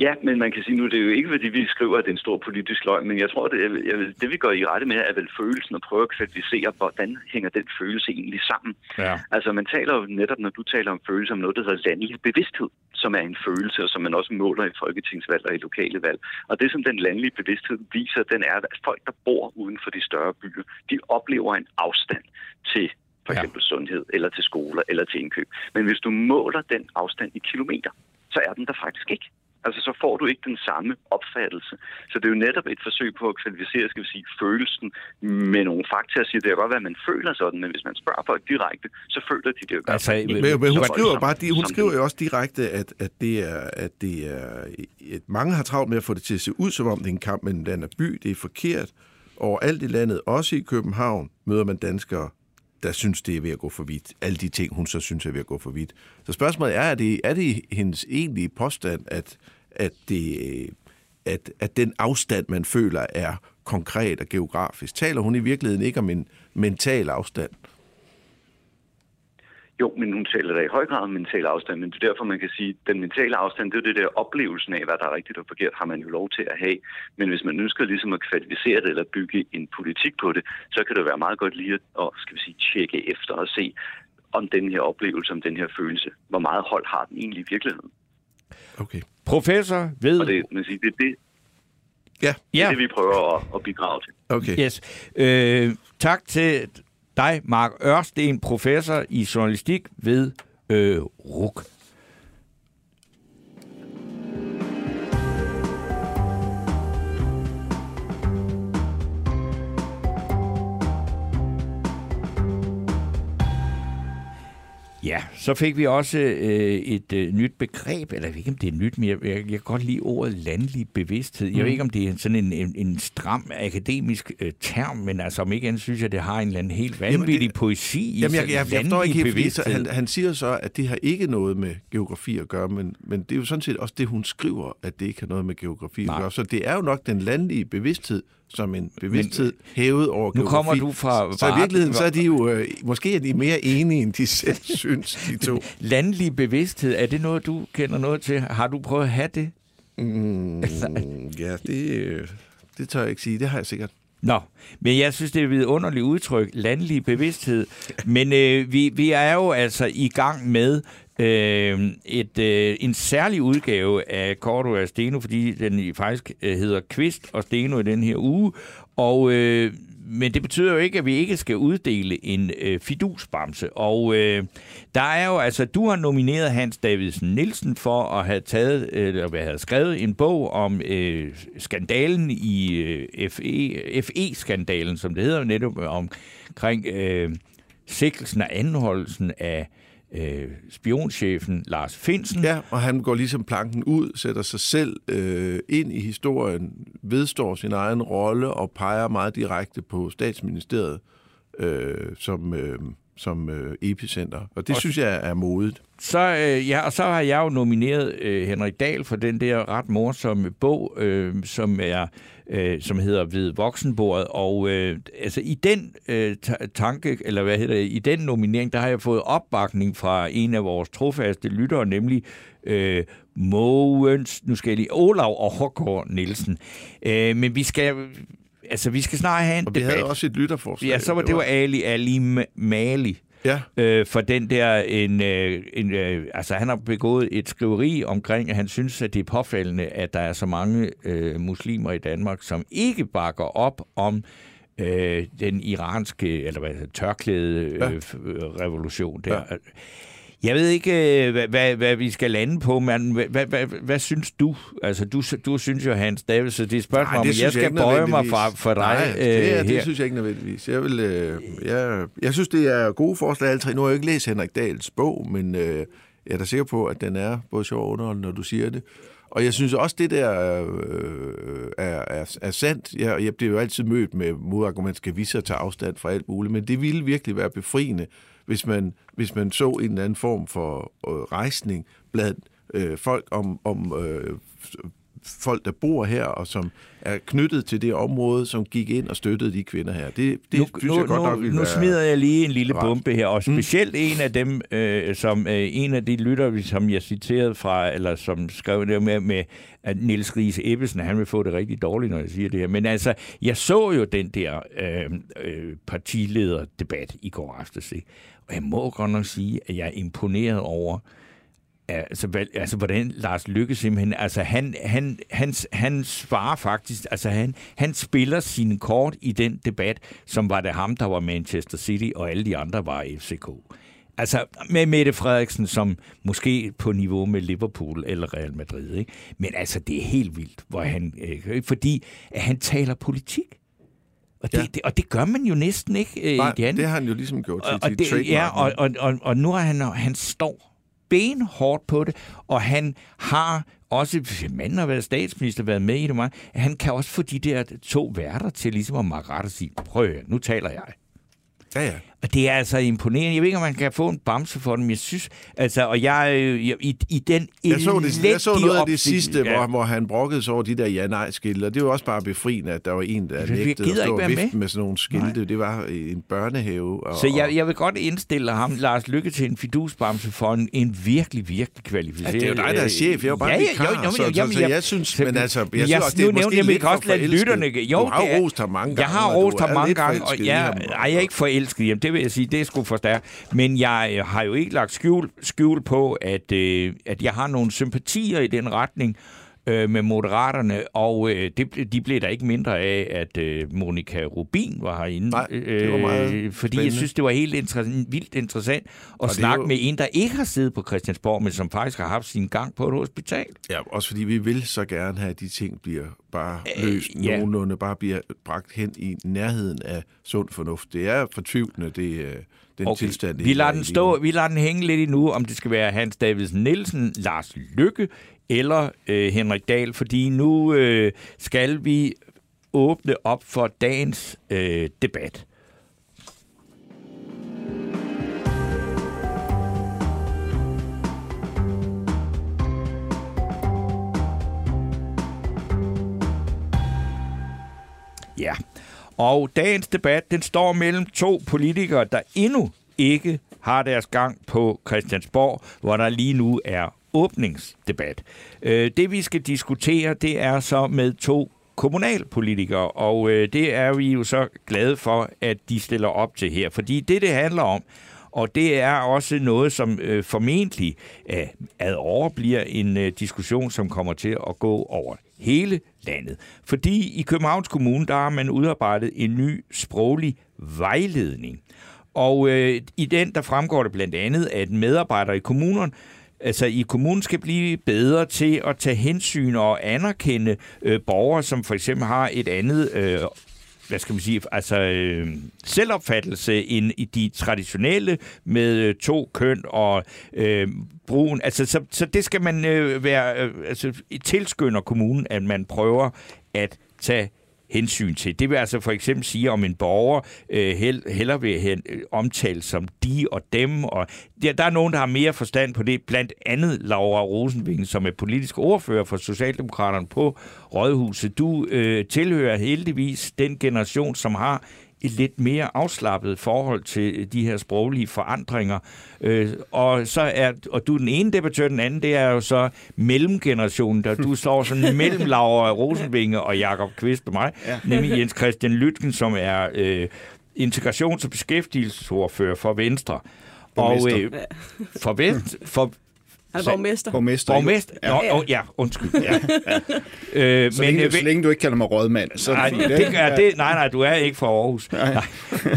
Ja, men man kan sige nu, det er jo ikke, fordi vi skriver, at det er en stor politisk løgn, men jeg tror, det, jeg, det vi går i rette med, er vel følelsen og prøve at kvalificere, hvordan hænger den følelse egentlig sammen. Ja. Altså man taler jo netop, når du taler om følelse, om noget, der hedder landlig bevidsthed, som er en følelse, og som man også måler i folketingsvalg og i lokale valg. Og det, som den landlige bevidsthed viser, den er, at folk, der bor uden for de større byer, de oplever en afstand til for eksempel ja. sundhed, eller til skoler, eller til indkøb. Men hvis du måler den afstand i kilometer, så er den der faktisk ikke. Altså, så får du ikke den samme opfattelse. Så det er jo netop et forsøg på at kvalificere, skal vi sige, følelsen med nogle fakta og sige, det er godt være, at man føler sådan, men hvis man spørger folk direkte, så føler de det jo godt. Altså, men, men hun skriver, bare, de, hun skriver jo også direkte, at, at, det er, at det er, at mange har travlt med at få det til at se ud, som om det er en kamp mellem land og by. Det er forkert. Overalt i landet, også i København, møder man danskere, der synes, det er ved at gå for vidt. Alle de ting, hun så synes er ved at gå for vidt. Så spørgsmålet er, er det, er det hendes egentlige påstand, at, at, det, øh, at, at den afstand, man føler, er konkret og geografisk? Taler hun i virkeligheden ikke om en mental afstand? Jo, men hun taler da i høj grad om mental afstand, men det er derfor, man kan sige, at den mentale afstand, det er det der oplevelsen af, hvad der er rigtigt og forkert, har man jo lov til at have. Men hvis man ønsker ligesom at kvalificere det eller bygge en politik på det, så kan det være meget godt lige at skal vi sige, tjekke efter og se, om den her oplevelse, om den her følelse, hvor meget hold har den egentlig i virkeligheden. Okay. Professor ved... Og det, man siger, det er det, Ja. Det er det, vi prøver at, at bidrage til. Okay. Yes. Øh, tak til dig, Mark Ørsten, professor i journalistik ved øh, RUK. Ja, så fik vi også øh, et øh, nyt begreb, eller jeg ved ikke, om det er nyt, men jeg, jeg, jeg kan godt lide ordet landlig bevidsthed. Jeg ved Mm. ikke, om det er sådan en, en, en stram akademisk øh, term, men altså om ikke andet synes jeg, det har en eller anden helt vanvittig det- poesi i Jamen, jeg, sig. jeg, jeg forstår ikke helt, bevidsthed. han, han siger så, at det har ikke noget med geografi at gøre, men, men det er jo sådan set også det, hun skriver, at det ikke har noget med geografi Nej. at gøre. Så det er jo nok den landlige bevidsthed, som en bevidsthed hævet over nu geografi. kommer du fra- Så i virkeligheden, så er de jo, øh, måske er de mere enige, end de selv synes, de to. Landlig bevidsthed, er det noget, du kender noget til? Har du prøvet at have det? Mm, ja, det, øh, det tør jeg ikke sige. Det har jeg sikkert. Nå, men jeg synes, det er et vidunderligt udtryk, landlig bevidsthed. Men øh, vi, vi er jo altså i gang med øh, et, øh, en særlig udgave af Korto og Steno, fordi den faktisk øh, hedder Kvist og Steno i den her uge. Og, øh, men det betyder jo ikke, at vi ikke skal uddele en øh, fidusbamse. Og øh, der er jo, altså, du har nomineret Hans Davidsen Nielsen for at have taget, øh, eller hvad have skrevet en bog om øh, skandalen i øh, FE, FE-skandalen, som det hedder netop øh, omkring øh, sikkelsen og anholdelsen af øh, spionchefen Lars Finsen. Ja, og han går ligesom planken ud, sætter sig selv øh, ind i historien, vedstår sin egen rolle og peger meget direkte på statsministeriet øh, som, øh, som øh, epicenter. Og det Og- synes jeg er modigt. Så, øh, ja, og så har jeg jo nomineret øh, Henrik Dahl for den der ret morsomme bog, øh, som er øh, som hedder Ved voksenbordet. Og øh, altså i den øh, ta- tanke, eller hvad hedder det, i den nominering, der har jeg fået opbakning fra en af vores trofaste lyttere, nemlig øh, Mogens, nu skal jeg lige, Olav og Håkgaard Nielsen. Øh, men vi skal, altså vi skal snart have en Og vi debat. havde også et lytterforslag. Ja, så var det var Ali Ali Mali Ja, øh, for den der, en, øh, en, øh, altså han har begået et skriveri omkring, at han synes, at det er påfaldende, at der er så mange øh, muslimer i Danmark, som ikke bakker op om øh, den iranske, eller hvad tørklæde Ja. øh, revolution der. Ja. Jeg ved ikke, øh, hvad, hvad, hvad vi skal lande på, men hvad, hvad, hvad, hvad synes du? Altså, du, du synes jo, Hans David, så det er et spørgsmål, om, at jeg skal bøje mig for, for dig Nej, det, øh, det her. synes jeg ikke nødvendigvis. Jeg, vil, øh, jeg, jeg synes, det er gode forslag alle tre. Nu har jeg ikke læst Henrik Dahls bog, men øh, jeg er da sikker på, at den er både sjov og underholdende, når du siger det. Og jeg synes også, det der øh, er, er, er sandt. Jeg, jeg bliver jo altid mødt med modargument, skal vi så tage afstand fra alt muligt, men det ville virkelig være befriende, hvis man, hvis man så en eller anden form for øh, rejsning blandt øh, folk om, om øh, folk, der bor her, og som er knyttet til det område, som gik ind og støttede de kvinder her. Det, det nu, synes jeg godt nu, nok ville nu smider jeg lige en lille rart. bombe her, og specielt mm. en af dem, øh, som øh, en af de lytter, som jeg citerede fra, eller som skrev det med, med at Niels Riese Ebbesen, han vil få det rigtig dårligt, når jeg siger det her. Men altså, jeg så jo den der øh, øh, partilederdebat i går aftes, ikke? og jeg må godt nok sige, at jeg er imponeret over, Altså, hvad, altså, hvordan Lars Lykke simpelthen, altså han, han, han, han svarer faktisk, altså han, han spiller sine kort i den debat, som var det ham, der var Manchester City, og alle de andre var FCK. Altså med Mette Frederiksen som måske på niveau med Liverpool eller Real Madrid. Ikke? Men altså det er helt vildt, hvor han, øh, fordi at han taler politik. Og det, Ja. det, og det gør man jo næsten ikke øh, Nej, i det har han jo ligesom gjort til og, og det, trademark. ja, og, og, og, og nu er han, han står benhårdt på det, og han har også, manden har været statsminister, været med i det meget, han kan også få de der to værter til ligesom at makke ret og sige, prøv nu taler jeg. ja, ja. Og det er altså imponerende. Jeg ved ikke, om man kan få en bamse for dem. Jeg synes, altså, og jeg, øh, jeg i, i den Jeg så, det, jeg så noget af det sidste, hvor, hvor han brokkede sig over de der ja-nej-skilte, og det var også bare befriende, at der var en, der Jeg nægtede at stå og vifte med. med sådan nogle skilte. Det var i en børnehave. Og, Så jeg, jeg vil godt indstille ham, Lars Lykke, til en fidusbamse for en, en virkelig, virkelig kvalificeret... Ja, det er jo dig, der er chef. Jeg er jo bare ja, ja, vikar, jo, jo, jo, så- jamen, så jeg synes- men altså, jeg synes også, det er måske jeg, lidt jeg for forelsket. Du har jo rost ham mange Jeg gange, har og du rost ham mange gange, og jeg, jeg er ikke forelsket ham, det vil jeg sige, det er sgu for stærkt. Men jeg øh, har jo ikke lagt skjul, skjul på, at, øh, at jeg har nogle sympatier i den retning, øh, med moderaterne, og øh, det, de blev der ikke mindre af, at øh, Monika Rubin var herinde. Nej, det var meget øh, Fordi spændende. jeg synes, det var helt inter- vildt interessant at er snakke jo- med en, der ikke har siddet på Christiansborg, men som faktisk har haft sin gang på et hospital. Ja, også fordi vi vil så gerne have, at de ting bliver bare løst Øh, ja. nogenlunde, bare bliver bragt hen i nærheden af sund fornuft. Det er fortvivlende, det, øh, den okay. tilstand. vi lader er den stå, vi lader den hænge lidt endnu, om det skal være Hans Davidsen Nielsen, Lars Lykke eller øh, Henrik Dahl, fordi nu øh, skal vi åbne op for dagens øh, debat. Ja, og dagens debat, den står mellem to politikere, der endnu ikke har deres gang på Christiansborg, hvor der lige nu er åbningsdebat. Øh, Det vi skal diskutere, det er så med to kommunalpolitikere, og øh, det er vi jo så glade for, at de stiller op til her. Fordi det, det handler om, og det er også noget, som øh, formentlig øh, ad år bliver en øh, diskussion, som kommer til at gå over hele landet. Fordi i Københavns Kommune, der har man udarbejdet en ny sproglig vejledning. Og øh, i den, der fremgår det blandt andet, at medarbejdere i kommunerne altså i kommunen skal blive bedre til at tage hensyn og anerkende øh, borgere, som for eksempel har et andet øh, hvad skal man sige, altså øh, selvopfattelse end i de traditionelle med øh, to køn og øh, brugen. Altså, så, så det skal man øh, være, øh, altså tilskynder kommunen, at man prøver at tage hensyn til. Det vil altså for eksempel sige, om en borger øh, hell, heller vil hen, øh, omtale som de og dem. Og der, der er nogen, der har mere forstand på det. Blandt andet Laura Rosenving, som er politisk ordfører for Socialdemokraterne på Rådhuset. Du øh, tilhører heldigvis den generation, som har et lidt mere afslappet forhold til de her sproglige forandringer. Øh, og så er og du er den ene debattør, den anden det er jo så mellemgenerationen, der du står sådan mellem Laura Rosenvinge og Jakob Kvist og mig, ja. nemlig Jens Christian Lytken, som er øh, integrations- og beskæftigelsesordfører for Venstre. Og øh, for, vest, for Han er borgmester. Borgmester. borgmester... Ja. Nå, åh, ja, undskyld. Ja. øh, Så, længe, øh, så længe du ikke kalder mig rådmand, så Nej, det det, er, det, nej, nej, du er ikke fra Aarhus. Nej. Nej.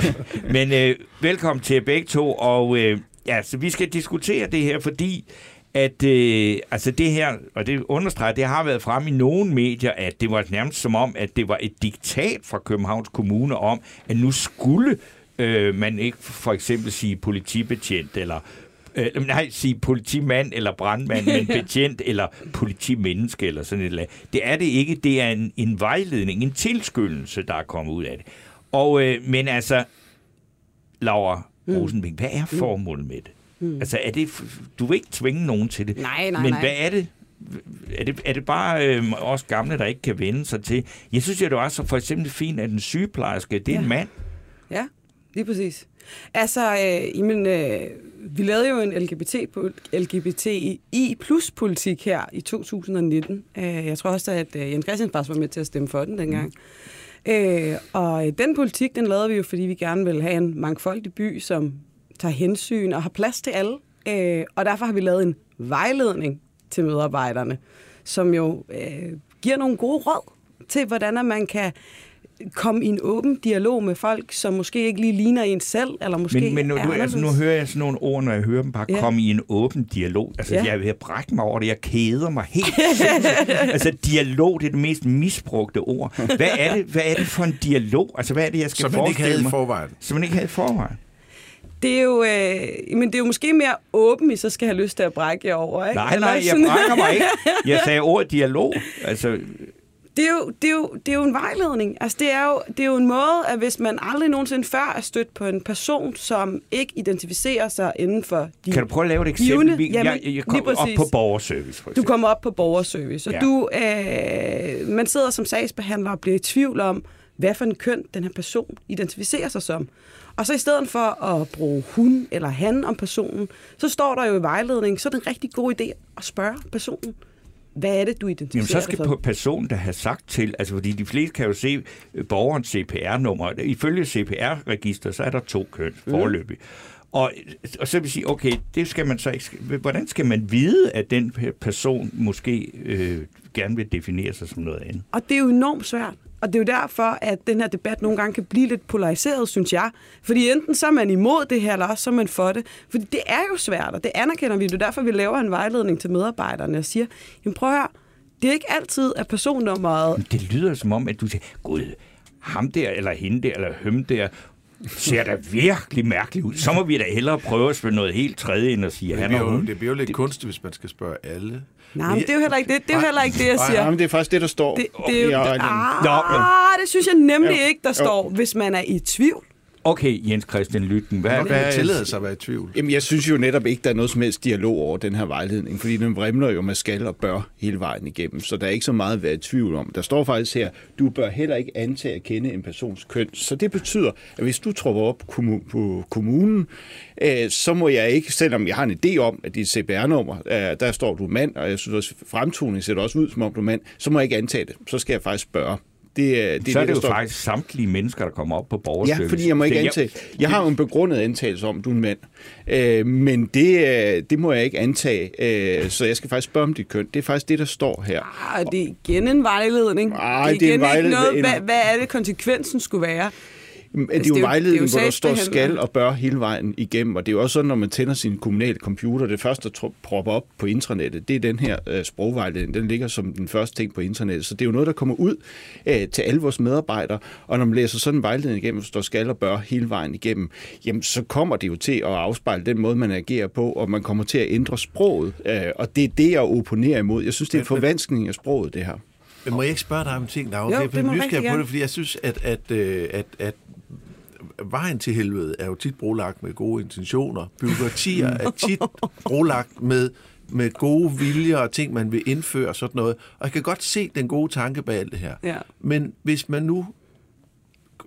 Men øh, velkommen til begge to, og øh, ja, så vi skal diskutere det her, fordi at øh, altså det her, og det understreger, det har været frem i nogle medier, at det var nærmest som om, at det var et diktat fra Københavns Kommune om, at nu skulle øh, man ikke for eksempel sige politibetjent, eller Øh, nej, sige politimand eller brandmand, men betjent eller politimenneske eller sådan et eller andet. Det er det ikke. Det er en, en vejledning, en tilskyndelse, der er kommet ud af det. Og, øh, men altså, Laura Rosenving, hvad er formålet med det? Mm. Altså, er det, du vil ikke tvinge nogen til det. Nej, nej, men nej. hvad er det? Er det, er det bare øh, os gamle, der ikke kan vende sig til? Jeg synes jo, det var så for eksempel fint, at en sygeplejerske, det er en Ja. mand. Ja, lige præcis. Altså, øh, jamen, øh, vi lavede jo en LGBT, LGBTI plus politik her i 2019. Øh, jeg tror også, at øh, Jens Christian faktisk var med til at stemme for den dengang. Mm. Øh, og øh, den politik, den lavede vi jo, fordi vi gerne vil have en mangfoldig by, som tager hensyn og har plads til alle. Øh, og derfor har vi lavet en vejledning til medarbejderne, som jo øh, giver nogle gode råd til, hvordan man kan komme i en åben dialog med folk, som måske ikke lige ligner en selv, eller måske Men, men nu, er du, altså, nu hører jeg sådan nogle ord, når jeg hører dem bare Ja. komme i en åben dialog. Altså, Ja. jeg er at brække mig over det. Jeg keder mig helt. altså, dialog, det er det mest misbrugte ord. Hvad er det, hvad er det for en dialog? Altså, hvad er det, jeg skal Som man ikke forestille havde i mig? forvejen. Som man ikke havde i forvejen. Det er jo, øh, men det er jo måske mere åben, I så skal have lyst til at brække jer over, ikke? Nej, nej, jeg brækker mig ikke. Jeg sagde ordet dialog. Altså, det, er jo, det, er jo, det er jo en vejledning. Altså, det er, jo, det er jo en måde, at hvis man aldrig nogensinde før er stødt på en person, som ikke identificerer sig inden for de... kan du prøve at lave et eksempel? Vi- Jamen, jeg, jeg lige kom op på borgerservice, for Du kommer op på borgerservice, og ja. du, øh, man sidder som sagsbehandler og bliver i tvivl om, hvad for en køn den her person identificerer sig som. Og så i stedet for at bruge hun eller han om personen, så står der jo i vejledningen, så er det en rigtig god idé at spørge personen, hvad er det, du identificerer Jamen, så skal dig personen der have sagt til, altså fordi de fleste kan jo se øh, borgerens CPR-nummer. Ifølge CPR-register, så er der to køn forløbig. Og, og så vil sige, okay, det skal man så ikke... Hvordan skal man vide, at den person måske øh, gerne vil definere sig som noget andet? Og det er jo enormt svært. Og det er jo derfor, at den her debat nogle gange kan blive lidt polariseret, synes jeg. Fordi enten så er man imod det her, eller også så er man for det. Fordi det er jo svært, og det anerkender vi. Det er derfor, vi laver en vejledning til medarbejderne og siger, jamen prøv at høre, det er ikke altid, at personnummeret... Det lyder som om, at du siger, gud, ham der, eller hende der, eller høm der, ser da virkelig mærkeligt ud. Så må vi da hellere prøve at spille noget helt tredje ind og sige, han det, og bliver jo, hun. det bliver jo lidt kunstigt, hvis man skal spørge alle. Nej, men det er jo heller ikke det, det, er jo heller ikke det jeg siger. Nej, men det er faktisk det, der står. Det, det, er jo, det, ah, det synes jeg nemlig ikke, der står, hvis man er i tvivl. Okay, Jens Christian Lytten, hvad, hvad kan tillade sig at være i tvivl. Jamen, jeg synes jo netop ikke, der er noget som helst dialog over den her vejledning, fordi den vrimler jo med skal og bør hele vejen igennem, så der er ikke så meget at være i tvivl om. Der står faktisk her, du bør heller ikke antage at kende en persons køn. Så det betyder, at hvis du tropper op på kommunen, øh, så må jeg ikke, selvom jeg har en idé om, at dit CPR-nummer, øh, der står du er mand, og jeg synes også, fremtoning ser også ud, som om du er mand, så må jeg ikke antage det. Så skal jeg faktisk spørge. Det, det, så er det, det jo står. faktisk samtlige mennesker, der kommer op på borgerservice. Ja, fordi jeg må ikke Det- antage. Jeg har jo en begrundet antagelse om, at du er en mand. Øh, men det, øh, det må jeg ikke antage. Øh, så jeg skal faktisk spørge om dit køn. Det er faktisk det, der står her. Ah, det er igen en vejledning. Ej, det er det er igen en ikke vejledning. noget, hvad, hvad er det konsekvensen skulle være? Men det er Altså, jo det er jo- vejledning, hvor der står skal og bør hele vejen igennem. Og det er jo også sådan, når man tænder sin kommunale computer, det første, der propper op på intranettet, det er den her øh, sprogvejledning. Den ligger som den første ting på internettet. Så det er jo noget, der kommer ud øh, til alle vores medarbejdere. Og når man læser sådan en vejledning igennem, hvor der står skal og bør hele vejen igennem, jamen så kommer det jo til at afspejle den måde, man agerer på, og man kommer til at ændre sproget. Øh, og det er det, jeg opponerer imod. Jeg synes, det er en forvanskning af sproget, det her. Men må jeg ikke spørge dig om ting, Laura? Jo, Jeg det er nysgerrig rigtig på det, fordi jeg synes, at, at, at, at vejen til helvede er jo tit brolagt med gode intentioner. Byråkratier er tit brolagt med, med gode viljer og ting, man vil indføre og sådan noget. Og jeg kan godt se den gode tanke bag alt det her. Ja. Men hvis man nu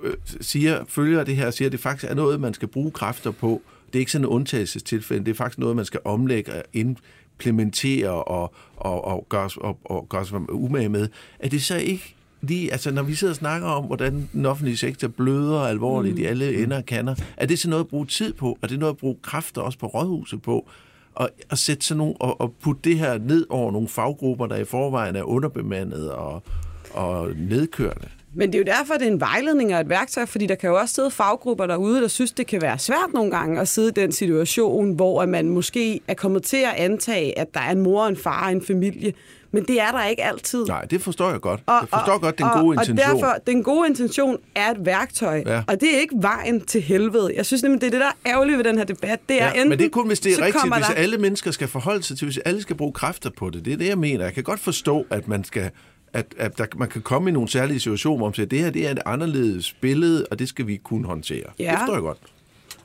øh, siger, følger det her og siger, at det faktisk er noget, man skal bruge kræfter på, det er ikke sådan en undtagelsestilfælde, det er faktisk noget, man skal omlægge og implementere og, og, og gøre og, og gøre umage med, er det så ikke lige, altså når vi sidder og snakker om, hvordan den offentlige sektor bløder alvorligt mm. i alle ender og kanter, er det så noget at bruge tid på? Er det noget at bruge kræfter også på rådhuset på? Og, og sætte sådan nogle, og, og putte det her ned over nogle faggrupper, der i forvejen er underbemandet og, og nedkørte? Men det er jo derfor, det er en vejledning og et værktøj, fordi der kan jo også sidde faggrupper derude, der synes, det kan være svært nogle gange at sidde i den situation, hvor man måske er kommet til at antage, at der er en mor og en far og en familie. Men det er der ikke altid. Nej, det forstår jeg godt. Jeg forstår godt den og, gode intention. Og derfor, den gode intention er et værktøj, Ja. og det er ikke vejen til helvede. Jeg synes nemlig, det er det, der er ærgerligt ved den her debat. Det er Ja, enten, men det er kun, hvis det er rigtigt, hvis der, alle mennesker skal forholde sig til, hvis alle skal bruge kræfter på det. Det er det, jeg mener. Jeg kan godt forstå, at man skal at, at der, man kan komme i nogle særlige situationer, hvor man siger, at det her det er et anderledes billede, og det skal vi kunne håndtere. Ja. Det forstår jeg godt.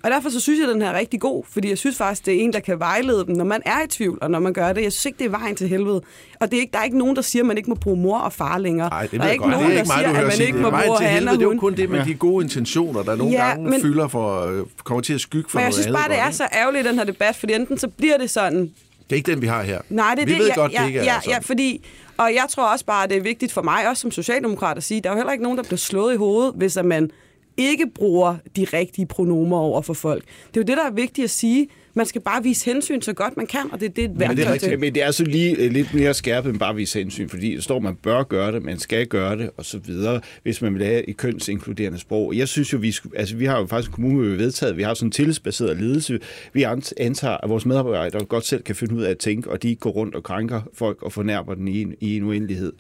Og derfor så synes jeg, at den her er rigtig god, fordi jeg synes faktisk, det er en, der kan vejlede dem, når man er i tvivl, og når man gør det. Jeg synes ikke, det er vejen til helvede. Og det er ikke, der er ikke nogen, der siger, at man ikke må bruge mor og far længere. Nej, det der er jeg ikke godt. nogen, det er der mig, siger, du at man sige. ikke må Vejen bruge til han helvede, og det er jo kun det med de gode intentioner, der nogle Ja, gange men- fylder for, øh, kommer til at skygge for Men jeg noget synes andet. bare, det er så ærgerligt, den her debat, fordi enten så bliver det sådan? Det er ikke den, vi har her. Nej, det er vi det. ved ja, godt, ja, det ikke er ja, sådan. ja, fordi, og jeg tror også bare, at det er vigtigt for mig, også som socialdemokrat, at sige, der er jo heller ikke nogen, der bliver slået i hovedet, hvis man ikke bruger de rigtige pronomer over for folk. Det er jo det, der er vigtigt at sige. Man skal bare vise hensyn så godt man kan, og det er det, et Men det, er rigtigt, men det er så lige øh, lidt mere skærpet end bare vise hensyn, fordi der står, at man bør gøre det, man skal gøre det, og så videre, hvis man vil have et kønsinkluderende sprog. Jeg synes jo, vi, skulle, altså, vi har jo faktisk en kommune, vi har vedtaget, vi har sådan en tillidsbaseret ledelse. Vi ant- antager, at vores medarbejdere godt selv kan finde ud af at tænke, og de går rundt og krænker folk og fornærmer den i en, i en uendelighed.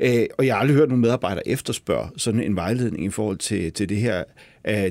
Øh, og jeg har aldrig hørt nogen medarbejdere efterspørge sådan en vejledning i forhold til, til det her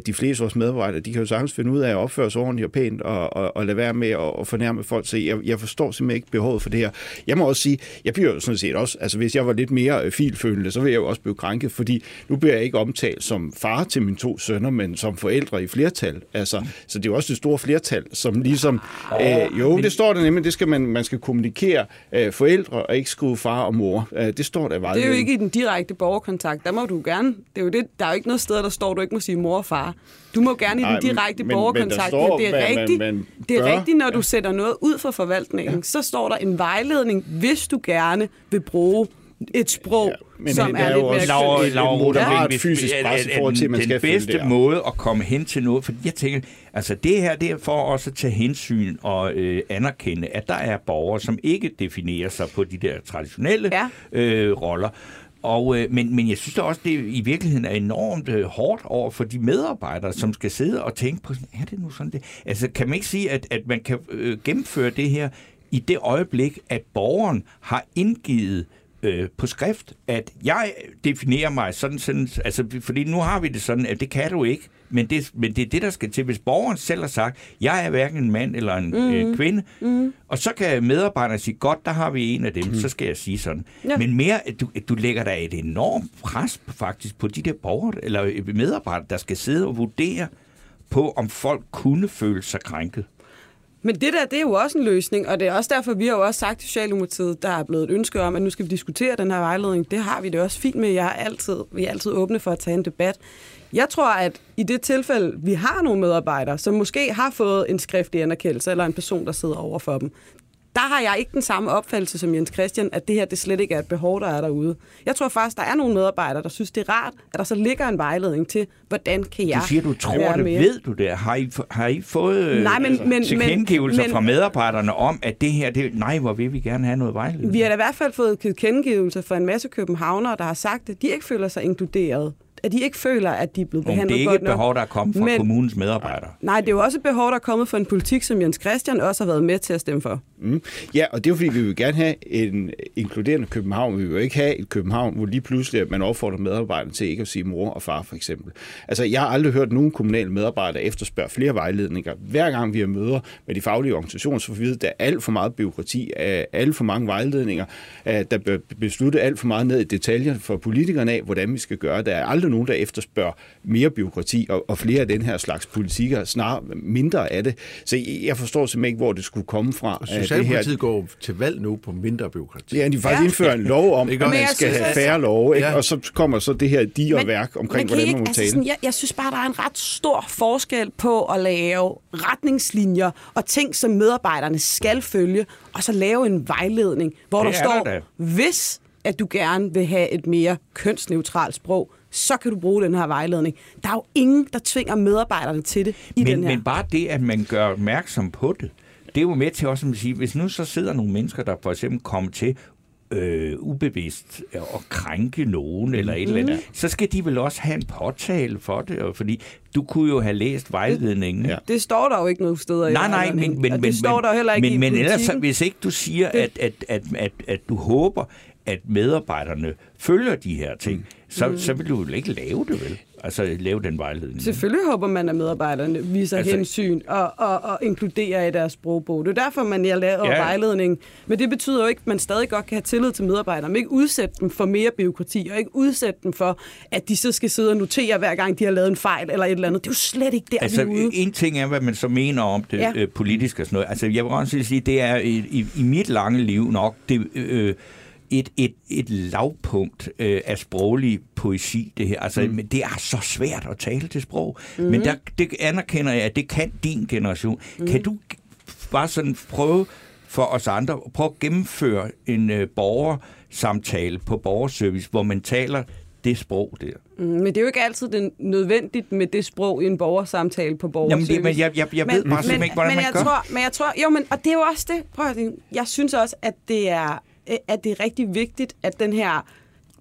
de fleste af vores medarbejdere, de kan jo sagtens finde ud af at opføre sig ordentligt og pænt og, og, og lade være med at, at fornærme folk. Så jeg, jeg forstår simpelthen ikke behovet for det her. Jeg må også sige, jeg bliver jo sådan set også, altså hvis jeg var lidt mere øh, filfølende, så ville jeg jo også blive krænket, fordi nu bliver jeg ikke omtalt som far til mine to sønner, men som forældre i flertal. Altså, så det er jo også det store flertal, som ligesom, øh, jo, det står der nemlig, det skal man, man skal kommunikere øh, forældre og ikke skrive far og mor. Øh, det står der Det er jo ikke i den direkte borgerkontakt. Der må du gerne. Det er jo det, der er jo ikke noget sted, der står, du ikke må sige mor far. Du må gerne i den Nej, men- direkte men- men borgerkontakt. det er man- rigtigt, man det er bør. rigtigt, når du sætter noget ud for forvaltningen. Ja. Så står der en vejledning, hvis du gerne vil bruge et sprog, Ja, men som det er, er lidt jo mere et Laura moderat fysisk er- pres i forhold til, at man den, skal den bedste måde at komme hen til noget, for jeg tænker, altså det her, det er for også at tage hensyn og øh, anerkende, at der er borgere, som ikke definerer sig på de der traditionelle Ja. øh, roller. Og, øh, men, men jeg synes da også, det i virkeligheden er enormt øh, hårdt over for de medarbejdere, som skal sidde og tænke på, er det nu sådan det? Altså kan man ikke sige, at, at man kan øh, gennemføre det her i det øjeblik, at borgeren har indgivet øh, på skrift, at jeg definerer mig sådan, sådan, altså fordi nu har vi det sådan, at det kan du ikke, men det, men det er det, der skal til. Hvis borgeren selv har sagt, jeg er hverken en mand eller en mm. øh, kvinde, mm. og så kan medarbejderne sige, godt, der har vi en af dem, mm. så skal jeg sige sådan. Ja. Men mere, at du, at du lægger dig et enormt pres faktisk på de der borgere, eller medarbejdere, der skal sidde og vurdere på, om folk kunne føle sig krænket. Men det der, det er jo også en løsning, og det er også derfor, vi har jo også sagt til Socialdemokratiet, der er blevet et ønske om, at nu skal vi diskutere den her vejledning. Det har vi det også fint med. Jeg er altid, vi er altid åbne for at tage en debat. Jeg tror, at i det tilfælde, vi har nogle medarbejdere, som måske har fået en skriftlig anerkendelse, eller en person, der sidder over for dem, der har jeg ikke den samme opfattelse som Jens Christian, at det her det slet ikke er et behov, der er derude. Jeg tror faktisk, der er nogle medarbejdere, der synes, det er rart, at der så ligger en vejledning til, hvordan kan jeg Du siger, du tror det. mere. Ved du det? Har I, har I fået Nej, men- men- tilkendegivelser men- fra medarbejderne om, at det her, det, nej, hvor vil vi gerne have noget vejledning? Vi har da i hvert fald fået tilkendegivelser fra en masse københavnere, der har sagt, at de ikke føler sig inkluderet. At de ikke føler, at de er blevet Men behandlet det er ikke godt et behov, nok. der er kommet fra Men- kommunens medarbejdere. Nej, det er jo også et behov, der er kommet fra en politik, som Jens Christian også har været med til at stemme for. Mm. Ja, og det er jo fordi, vi vil gerne have en inkluderende København. Vi vil jo ikke have et København, hvor lige pludselig man opfordrer medarbejderne til ikke at sige mor og far, for eksempel. Altså, jeg har aldrig hørt nogen kommunale medarbejdere efterspørge flere vejledninger. Hver gang vi har møder med de faglige organisationer, så får vi at der er alt for meget byråkrati, af alt for mange vejledninger, der bliver besluttet alt for meget ned i detaljer for politikerne af, hvordan vi skal gøre. Der er aldrig nogen, der efterspørger mere byråkrati og, og flere af den her slags politikker, snarere mindre af det. Så jeg- forstår simpelthen ikke, hvor det skulle komme fra. Og at det her- Socialdemokratiet går til valg nu på mindre byråkrati. Ja, de faktisk Ja. indfører en lov om, at man skal have færre love, ikke? Ja. og så kommer så det her digerværk omkring, kan hvordan man må altså tale. sådan, jeg, jeg synes bare, der er en ret stor forskel på at lave retningslinjer og ting, som medarbejderne skal følge, og så lave en vejledning, hvor Det der er står, der da. hvis at du gerne vil have et mere kønsneutralt sprog, så kan du bruge den her vejledning. Der er jo ingen, der tvinger medarbejderne til det i Men, den her. men bare det, at man gør opmærksom på det, det er jo med til også at sige, hvis nu så sidder nogle mennesker, der for eksempel kommer til øh, ubevidst at krænke nogen eller et eller Mhm. andet, så skal de vel også have en påtale for det, og fordi du kunne jo have læst vejledningen. Ja. Det står der jo ikke nogen steder i Nej, nej, men, men, men, det står der heller ikke men, i men ellers, så, hvis ikke du siger, Det- at, at, at, at, at du håber, at medarbejderne følger de her ting, så, Mm. så vil du vel ikke lave det, vel? Altså lave den vejledning. Selvfølgelig håber man, at medarbejderne viser altså, hensyn og, og, og inkluderer i deres sprogbog. Det er derfor, man har lavet Ja. vejledning. Men det betyder jo ikke, at man stadig godt kan have tillid til medarbejdere. Man ikke udsætte dem for mere byråkrati, og ikke udsætte dem for, at de så skal sidde og notere, hver gang de har lavet en fejl eller et eller andet. Det er jo slet ikke der, Altså, vi er ude. en ting er, hvad man så mener om det ja. øh, politisk og sådan noget. Altså, jeg vil også sige, det er i, i, i mit lange liv nok det, øh, et, et, et lavpunkt øh, af sproglig poesi, det her. Altså, mm. det er så svært at tale til sprog. Mm. Men der, det anerkender jeg, at det kan din generation. Mm. Kan du bare sådan prøve for os andre, prøve at gennemføre en øh, borgersamtale på borgerservice, hvor man taler det sprog der. Mm, Men det er jo ikke altid det nødvendigt med det sprog i en borgersamtale på borgerservice. Jamen, det, men jeg, jeg, jeg ved bare simpelthen ikke, hvordan men man jeg gør. Tror, men jeg tror, jo, men, og det er jo også det, prøv at, jeg synes også, at det er, at det er rigtig vigtigt, at den her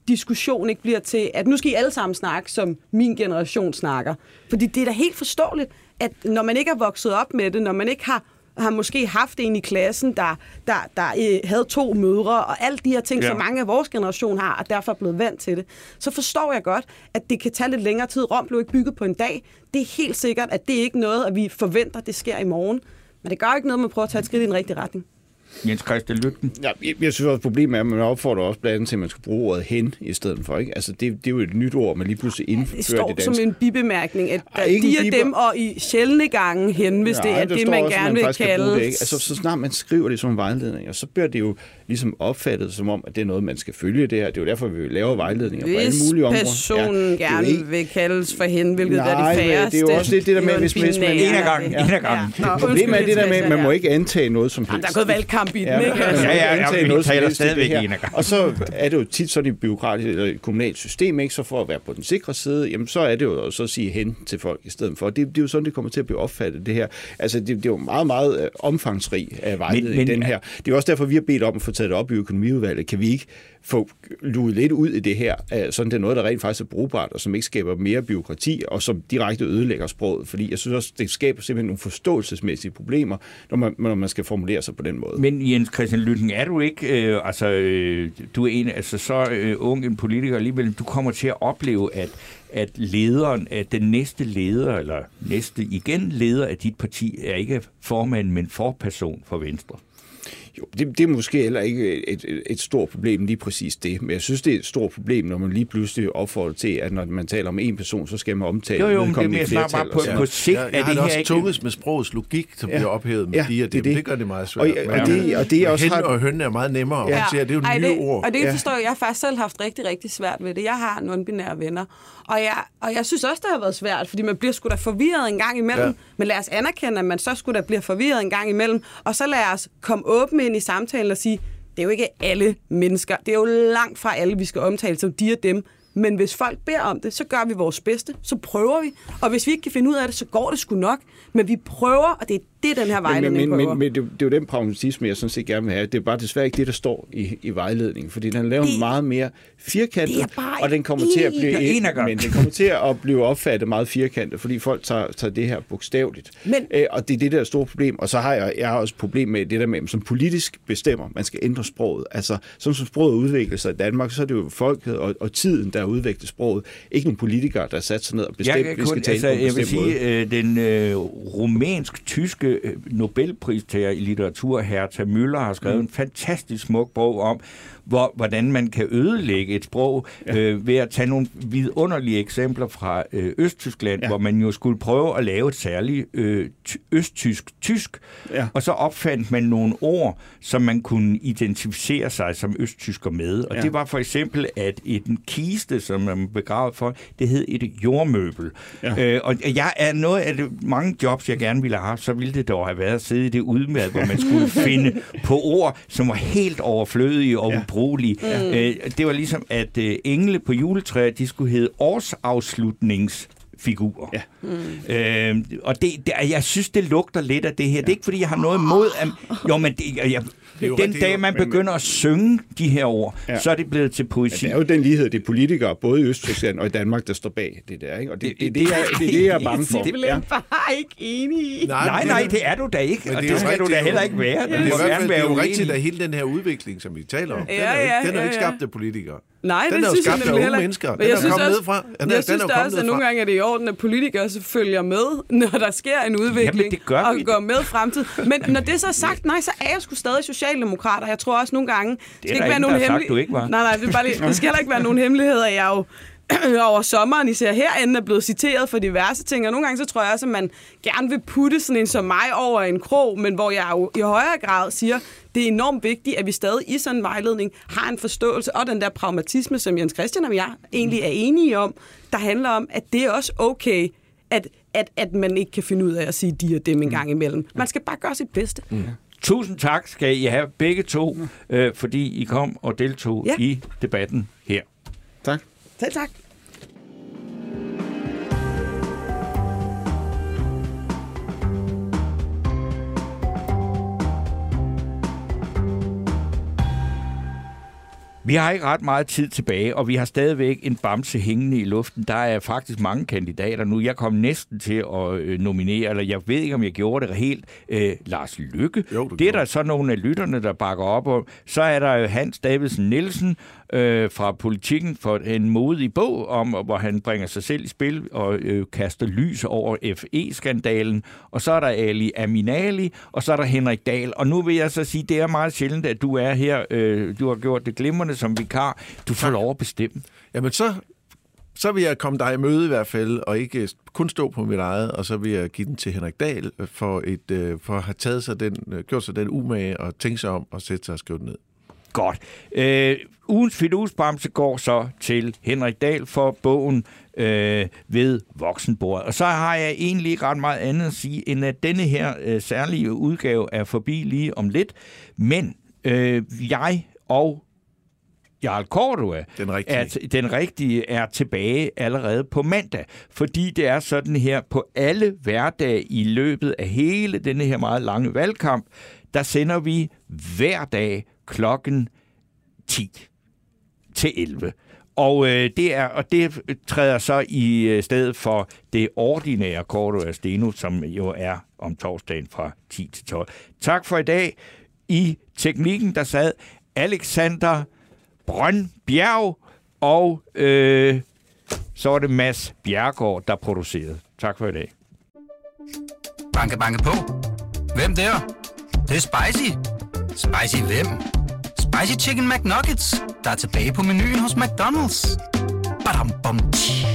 diskussion ikke bliver til, at nu skal I alle sammen snakke, som min generation snakker. Fordi det er da helt forståeligt, at når man ikke er vokset op med det, når man ikke har har måske haft en i klassen, der, der, der øh, havde to mødre, og alle de her ting, Ja. som mange af vores generation har, og derfor er blevet vant til det, så forstår jeg godt, at det kan tage lidt længere tid. Rom blev ikke bygget på en dag. Det er helt sikkert, at det ikke er noget, at vi forventer, det sker i morgen. Men det gør ikke noget, at man prøver at tage et skridt i den rigtige retning. Jens Christian Lygten. Ja, jeg, jeg synes også, problemet er, at man opfordrer også blandt andet til, at man skal bruge ordet hen i stedet for. Ikke? Altså, det, det er jo et nyt ord, man lige pludselig indfører Det står det som danske. en bibemærkning, at Ej, der en de er bibe- dem, og i sjældne gange hen, hvis det Nej, er det, står man også, gerne vil skal bruge kalde. Det, ikke? altså, så snart man skriver det som en vejledning, så bliver det jo ligesom opfattet som om, at det er noget, man skal følge det her. Det er jo derfor, vi laver vejledninger på alle Hvis mulige områder. personen det er jo gerne ikke- vil kaldes for hen, hvilket Nej, er det færreste. det er jo også lidt det der med, hvis- hvis man- En af gangen, en af gangen. Ja. Nå, Problemet er det der med, at man må ikke antage noget som ja. helst. Der er gået valgkamp brandvarmbiten, Ja, ikke? Altså. Ja, ja, ja, antage vi taler stadigvæk en af. Og så er det jo tit sådan i byråkratisk eller kommunalt system, ikke? så for at være på den sikre side, jamen så er det jo så at sige hen til folk i stedet for. Det, det er jo sådan, det kommer til at blive opfattet, det her. Altså, det, det er jo meget, meget øh, omfangsrig af vejledning, Men- men- den her. Det er også derfor, vi har bedt om at få taget det op i økonomiudvalget. Kan vi ikke få luet lidt ud i det her, øh, sådan det er noget, der rent faktisk er brugbart, og som ikke skaber mere byråkrati, og som direkte ødelægger sproget. Fordi jeg synes også, det skaber simpelthen nogle forståelsesmæssige problemer, når man, når man skal formulere sig på den måde. Men Jens Christian Lytten, er du ikke, øh, altså, øh, du er en, altså så øh, ung en politiker alligevel, du kommer til at opleve, at, at lederen, at den næste leder, eller næste igen leder af dit parti, er ikke formand, men forperson for Venstre. Jo, det, det er måske heller ikke et, et, et stort problem, lige præcis det. Men jeg synes, det er et stort problem, når man lige pludselig opfordrer til, at når man taler om en person, så skal man omtale Jo, jo, men det er flertal bare på, og på sigt, jeg, er jeg det det også ikke... tunget med sprogets logik, som Ja. bliver ophævet med Ja, de og det det. Det, det. gør det meget Og- svært. og Men, det- og det er også hen og hønne er meget nemmere at Ja. håndtere. Det er jo Ej, nye det, ord. Og det Ja. forstår jeg. Jeg har faktisk selv haft rigtig, rigtig svært ved det. Jeg har non-binære venner. Og jeg, og jeg synes også, det har været svært, fordi man bliver sgu da forvirret en gang imellem. Ja. Ja. Men lad os anerkende, at man så skulle da blive forvirret en gang imellem. Og så lad os komme åbent ind i samtalen og sige, det er jo ikke alle mennesker. Det er jo langt fra alle, vi skal omtale som de og dem. Men hvis folk beder om det, så gør vi vores bedste. Så prøver vi. Og hvis vi ikke kan finde ud af det, så går det sgu nok. Men vi prøver, og det er det, den her Men, vejledning men, men, prøver. men det, det er jo den pragmatisme, jeg sådan set gerne vil have. Det er bare desværre ikke det, der står i, i vejledningen, fordi den laver Det- meget mere firkantet, og den kommer til at blive en men den kommer til at blive opfattet meget firkantet, fordi folk tager, tager det her bogstaveligt. Men- Æ, og det er det der er store problem. Og så har jeg, jeg har også et problem med det der med, som politisk bestemmer, man skal ændre sproget. Altså, sådan som sproget udvikler sig i Danmark, så er det jo folket og, og tiden, der udvikler sproget. Ikke nogle politikere, der sat sig ned og bestemt, jeg, vi skal kun, tale altså, på en jeg vil bestemt måde. sige, øh, den øh, rumænsk-tyske øh, Nobelpristager i litteratur, Hertha Müller, har skrevet mm. en fantastisk smuk bog om, hvor, hvordan man kan ødelægge et sprog ja. øh, ved at tage nogle vidunderlige eksempler fra øh, Østtyskland, ja. Hvor man jo skulle prøve at lave et særligt øh, ty- østtysk-tysk, Ja. og så opfandt man nogle ord, som man kunne identificere sig som østtysker med. Og ja. Det var for eksempel, at en kiste, som man begravet for, det hed et jordmøbel. Ja. Ja. Øh, og jeg er noget af det, mange jobs, jeg gerne ville have haft, så ville det dog have været at sidde i det udmærket, hvor man skulle finde på ord, som var helt overflødige og Ja. Ubrugelige. Ja. Øh, det var ligesom, at øh, engle på juletræet, de skulle hedde årsafslutnings figurer. Ja. Øh, og det, det, jeg synes, det lugter lidt af det her. Det er ikke, fordi jeg har noget imod... At, jo, men det, jeg, er jo den rigtigt, dag, jo. man Men- begynder at synge de her ord, ja. Ja. så er det blevet til poesi. Ja, det er jo den lighed, det er politikere, både i Østtyskland og i Danmark, der står bag det der. Ikke? Og det, det, det, det, er, det er det, jeg er bange for. Simpelthen bare ikke enig i. Nej, men nej, det- det er du da ikke, Men og det det, er jo skal du rigtigt, da jo. heller ikke være. Men Du det er, fald, det er jo rigtigt, at hele den her udvikling, som vi taler om, den Ja, er, jo ja, ikke, den er jo ja, ikke ja. skabt af politikere. Nej, Den det er jo synes skabt jeg af unge mennesker. Men Den er jeg jo synes kommet også- nedefra. Den er- jeg den synes er jo da kommet også, at nogle gange er det i orden, at politikere så følger med, når der sker en udvikling, det gør og vi. går med fremtid. Men når det så er sagt, nej, så er jeg sgu stadig socialdemokrater. Jeg tror også nogle gange... Det der skal ikke ingen, være nogen der har sagt, hemmelig- du ikke var. Nej, nej, det, er bare lige, det skal heller ikke være nogen hemmeligheder. Jeg er jo over sommeren, især herinde, er blevet citeret for diverse ting, og nogle gange så tror jeg også, at man gerne vil putte sådan en som mig over en krog, men hvor jeg jo i højere grad siger, det er enormt vigtigt, at vi stadig i sådan en vejledning har en forståelse og den der pragmatisme, som Jens Christian og jeg egentlig er enige om, der handler om, at det er også okay, at, at, at man ikke kan finde ud af at sige de og dem en gang imellem. Man skal bare gøre sit bedste. Mm. Tusind tak skal I have begge to, øh, fordi I kom og deltog Ja. i debatten her. Tak. Selv tak. Vi har ikke ret meget tid tilbage, og vi har stadigvæk en bamse hængende i luften. Der er faktisk mange kandidater nu. Jeg kom næsten til at øh, nominere, eller jeg ved ikke, om jeg gjorde det helt, øh, Lars Lykke. Jo, det er der så nogle af lytterne, der bakker op om. Så er der jo Hans Davidsen Nielsen øh, fra Politikken for en modig bog, om hvor han bringer sig selv i spil og øh, kaster lys over FE-skandalen. Og så er der Ali Aminali, og så er der Henrik Dahl. Og nu vil jeg så sige, det er meget sjældent, at du er her. Øh, du har gjort det glimrende som vikar. Du får lov at bestemme. Jamen så, så vil jeg komme dig i møde i hvert fald, og ikke kun stå på mit eget, og så vil jeg give den til Henrik Dahl for, et, øh, for at have taget sig den, øh, gjort sig den umage og tænke sig om og sætte sig og skrive den ned. Godt. Øh, ugens fidusbamse går så til Henrik Dahl for bogen øh, ved voksenbordet. Og så har jeg egentlig ikke ret meget andet at sige, end at denne her øh, særlige udgave er forbi lige om lidt. Men øh, jeg og Jarl Cordua, Den rigtige. Er, den rigtige er tilbage allerede på mandag. Fordi det er sådan her på alle hverdage i løbet af hele denne her meget lange valgkamp, der sender vi hver dag klokken 10 til 11. Og øh, det er og det træder så i øh, stedet for det ordinære af Steno, som jo er om torsdagen fra 10 til 12. Tak for i dag. I teknikken, der sad Alexander Brøndbjerg, og øh, så var det Mads Bjergård, der producerede. Tak for i dag. Banke, banke på. Hvem der? Det, det er spicy. Spicy hvem? Spicy Chicken McNuggets, der er tilbage på menuen hos McDonald's. Badum, bom, tji.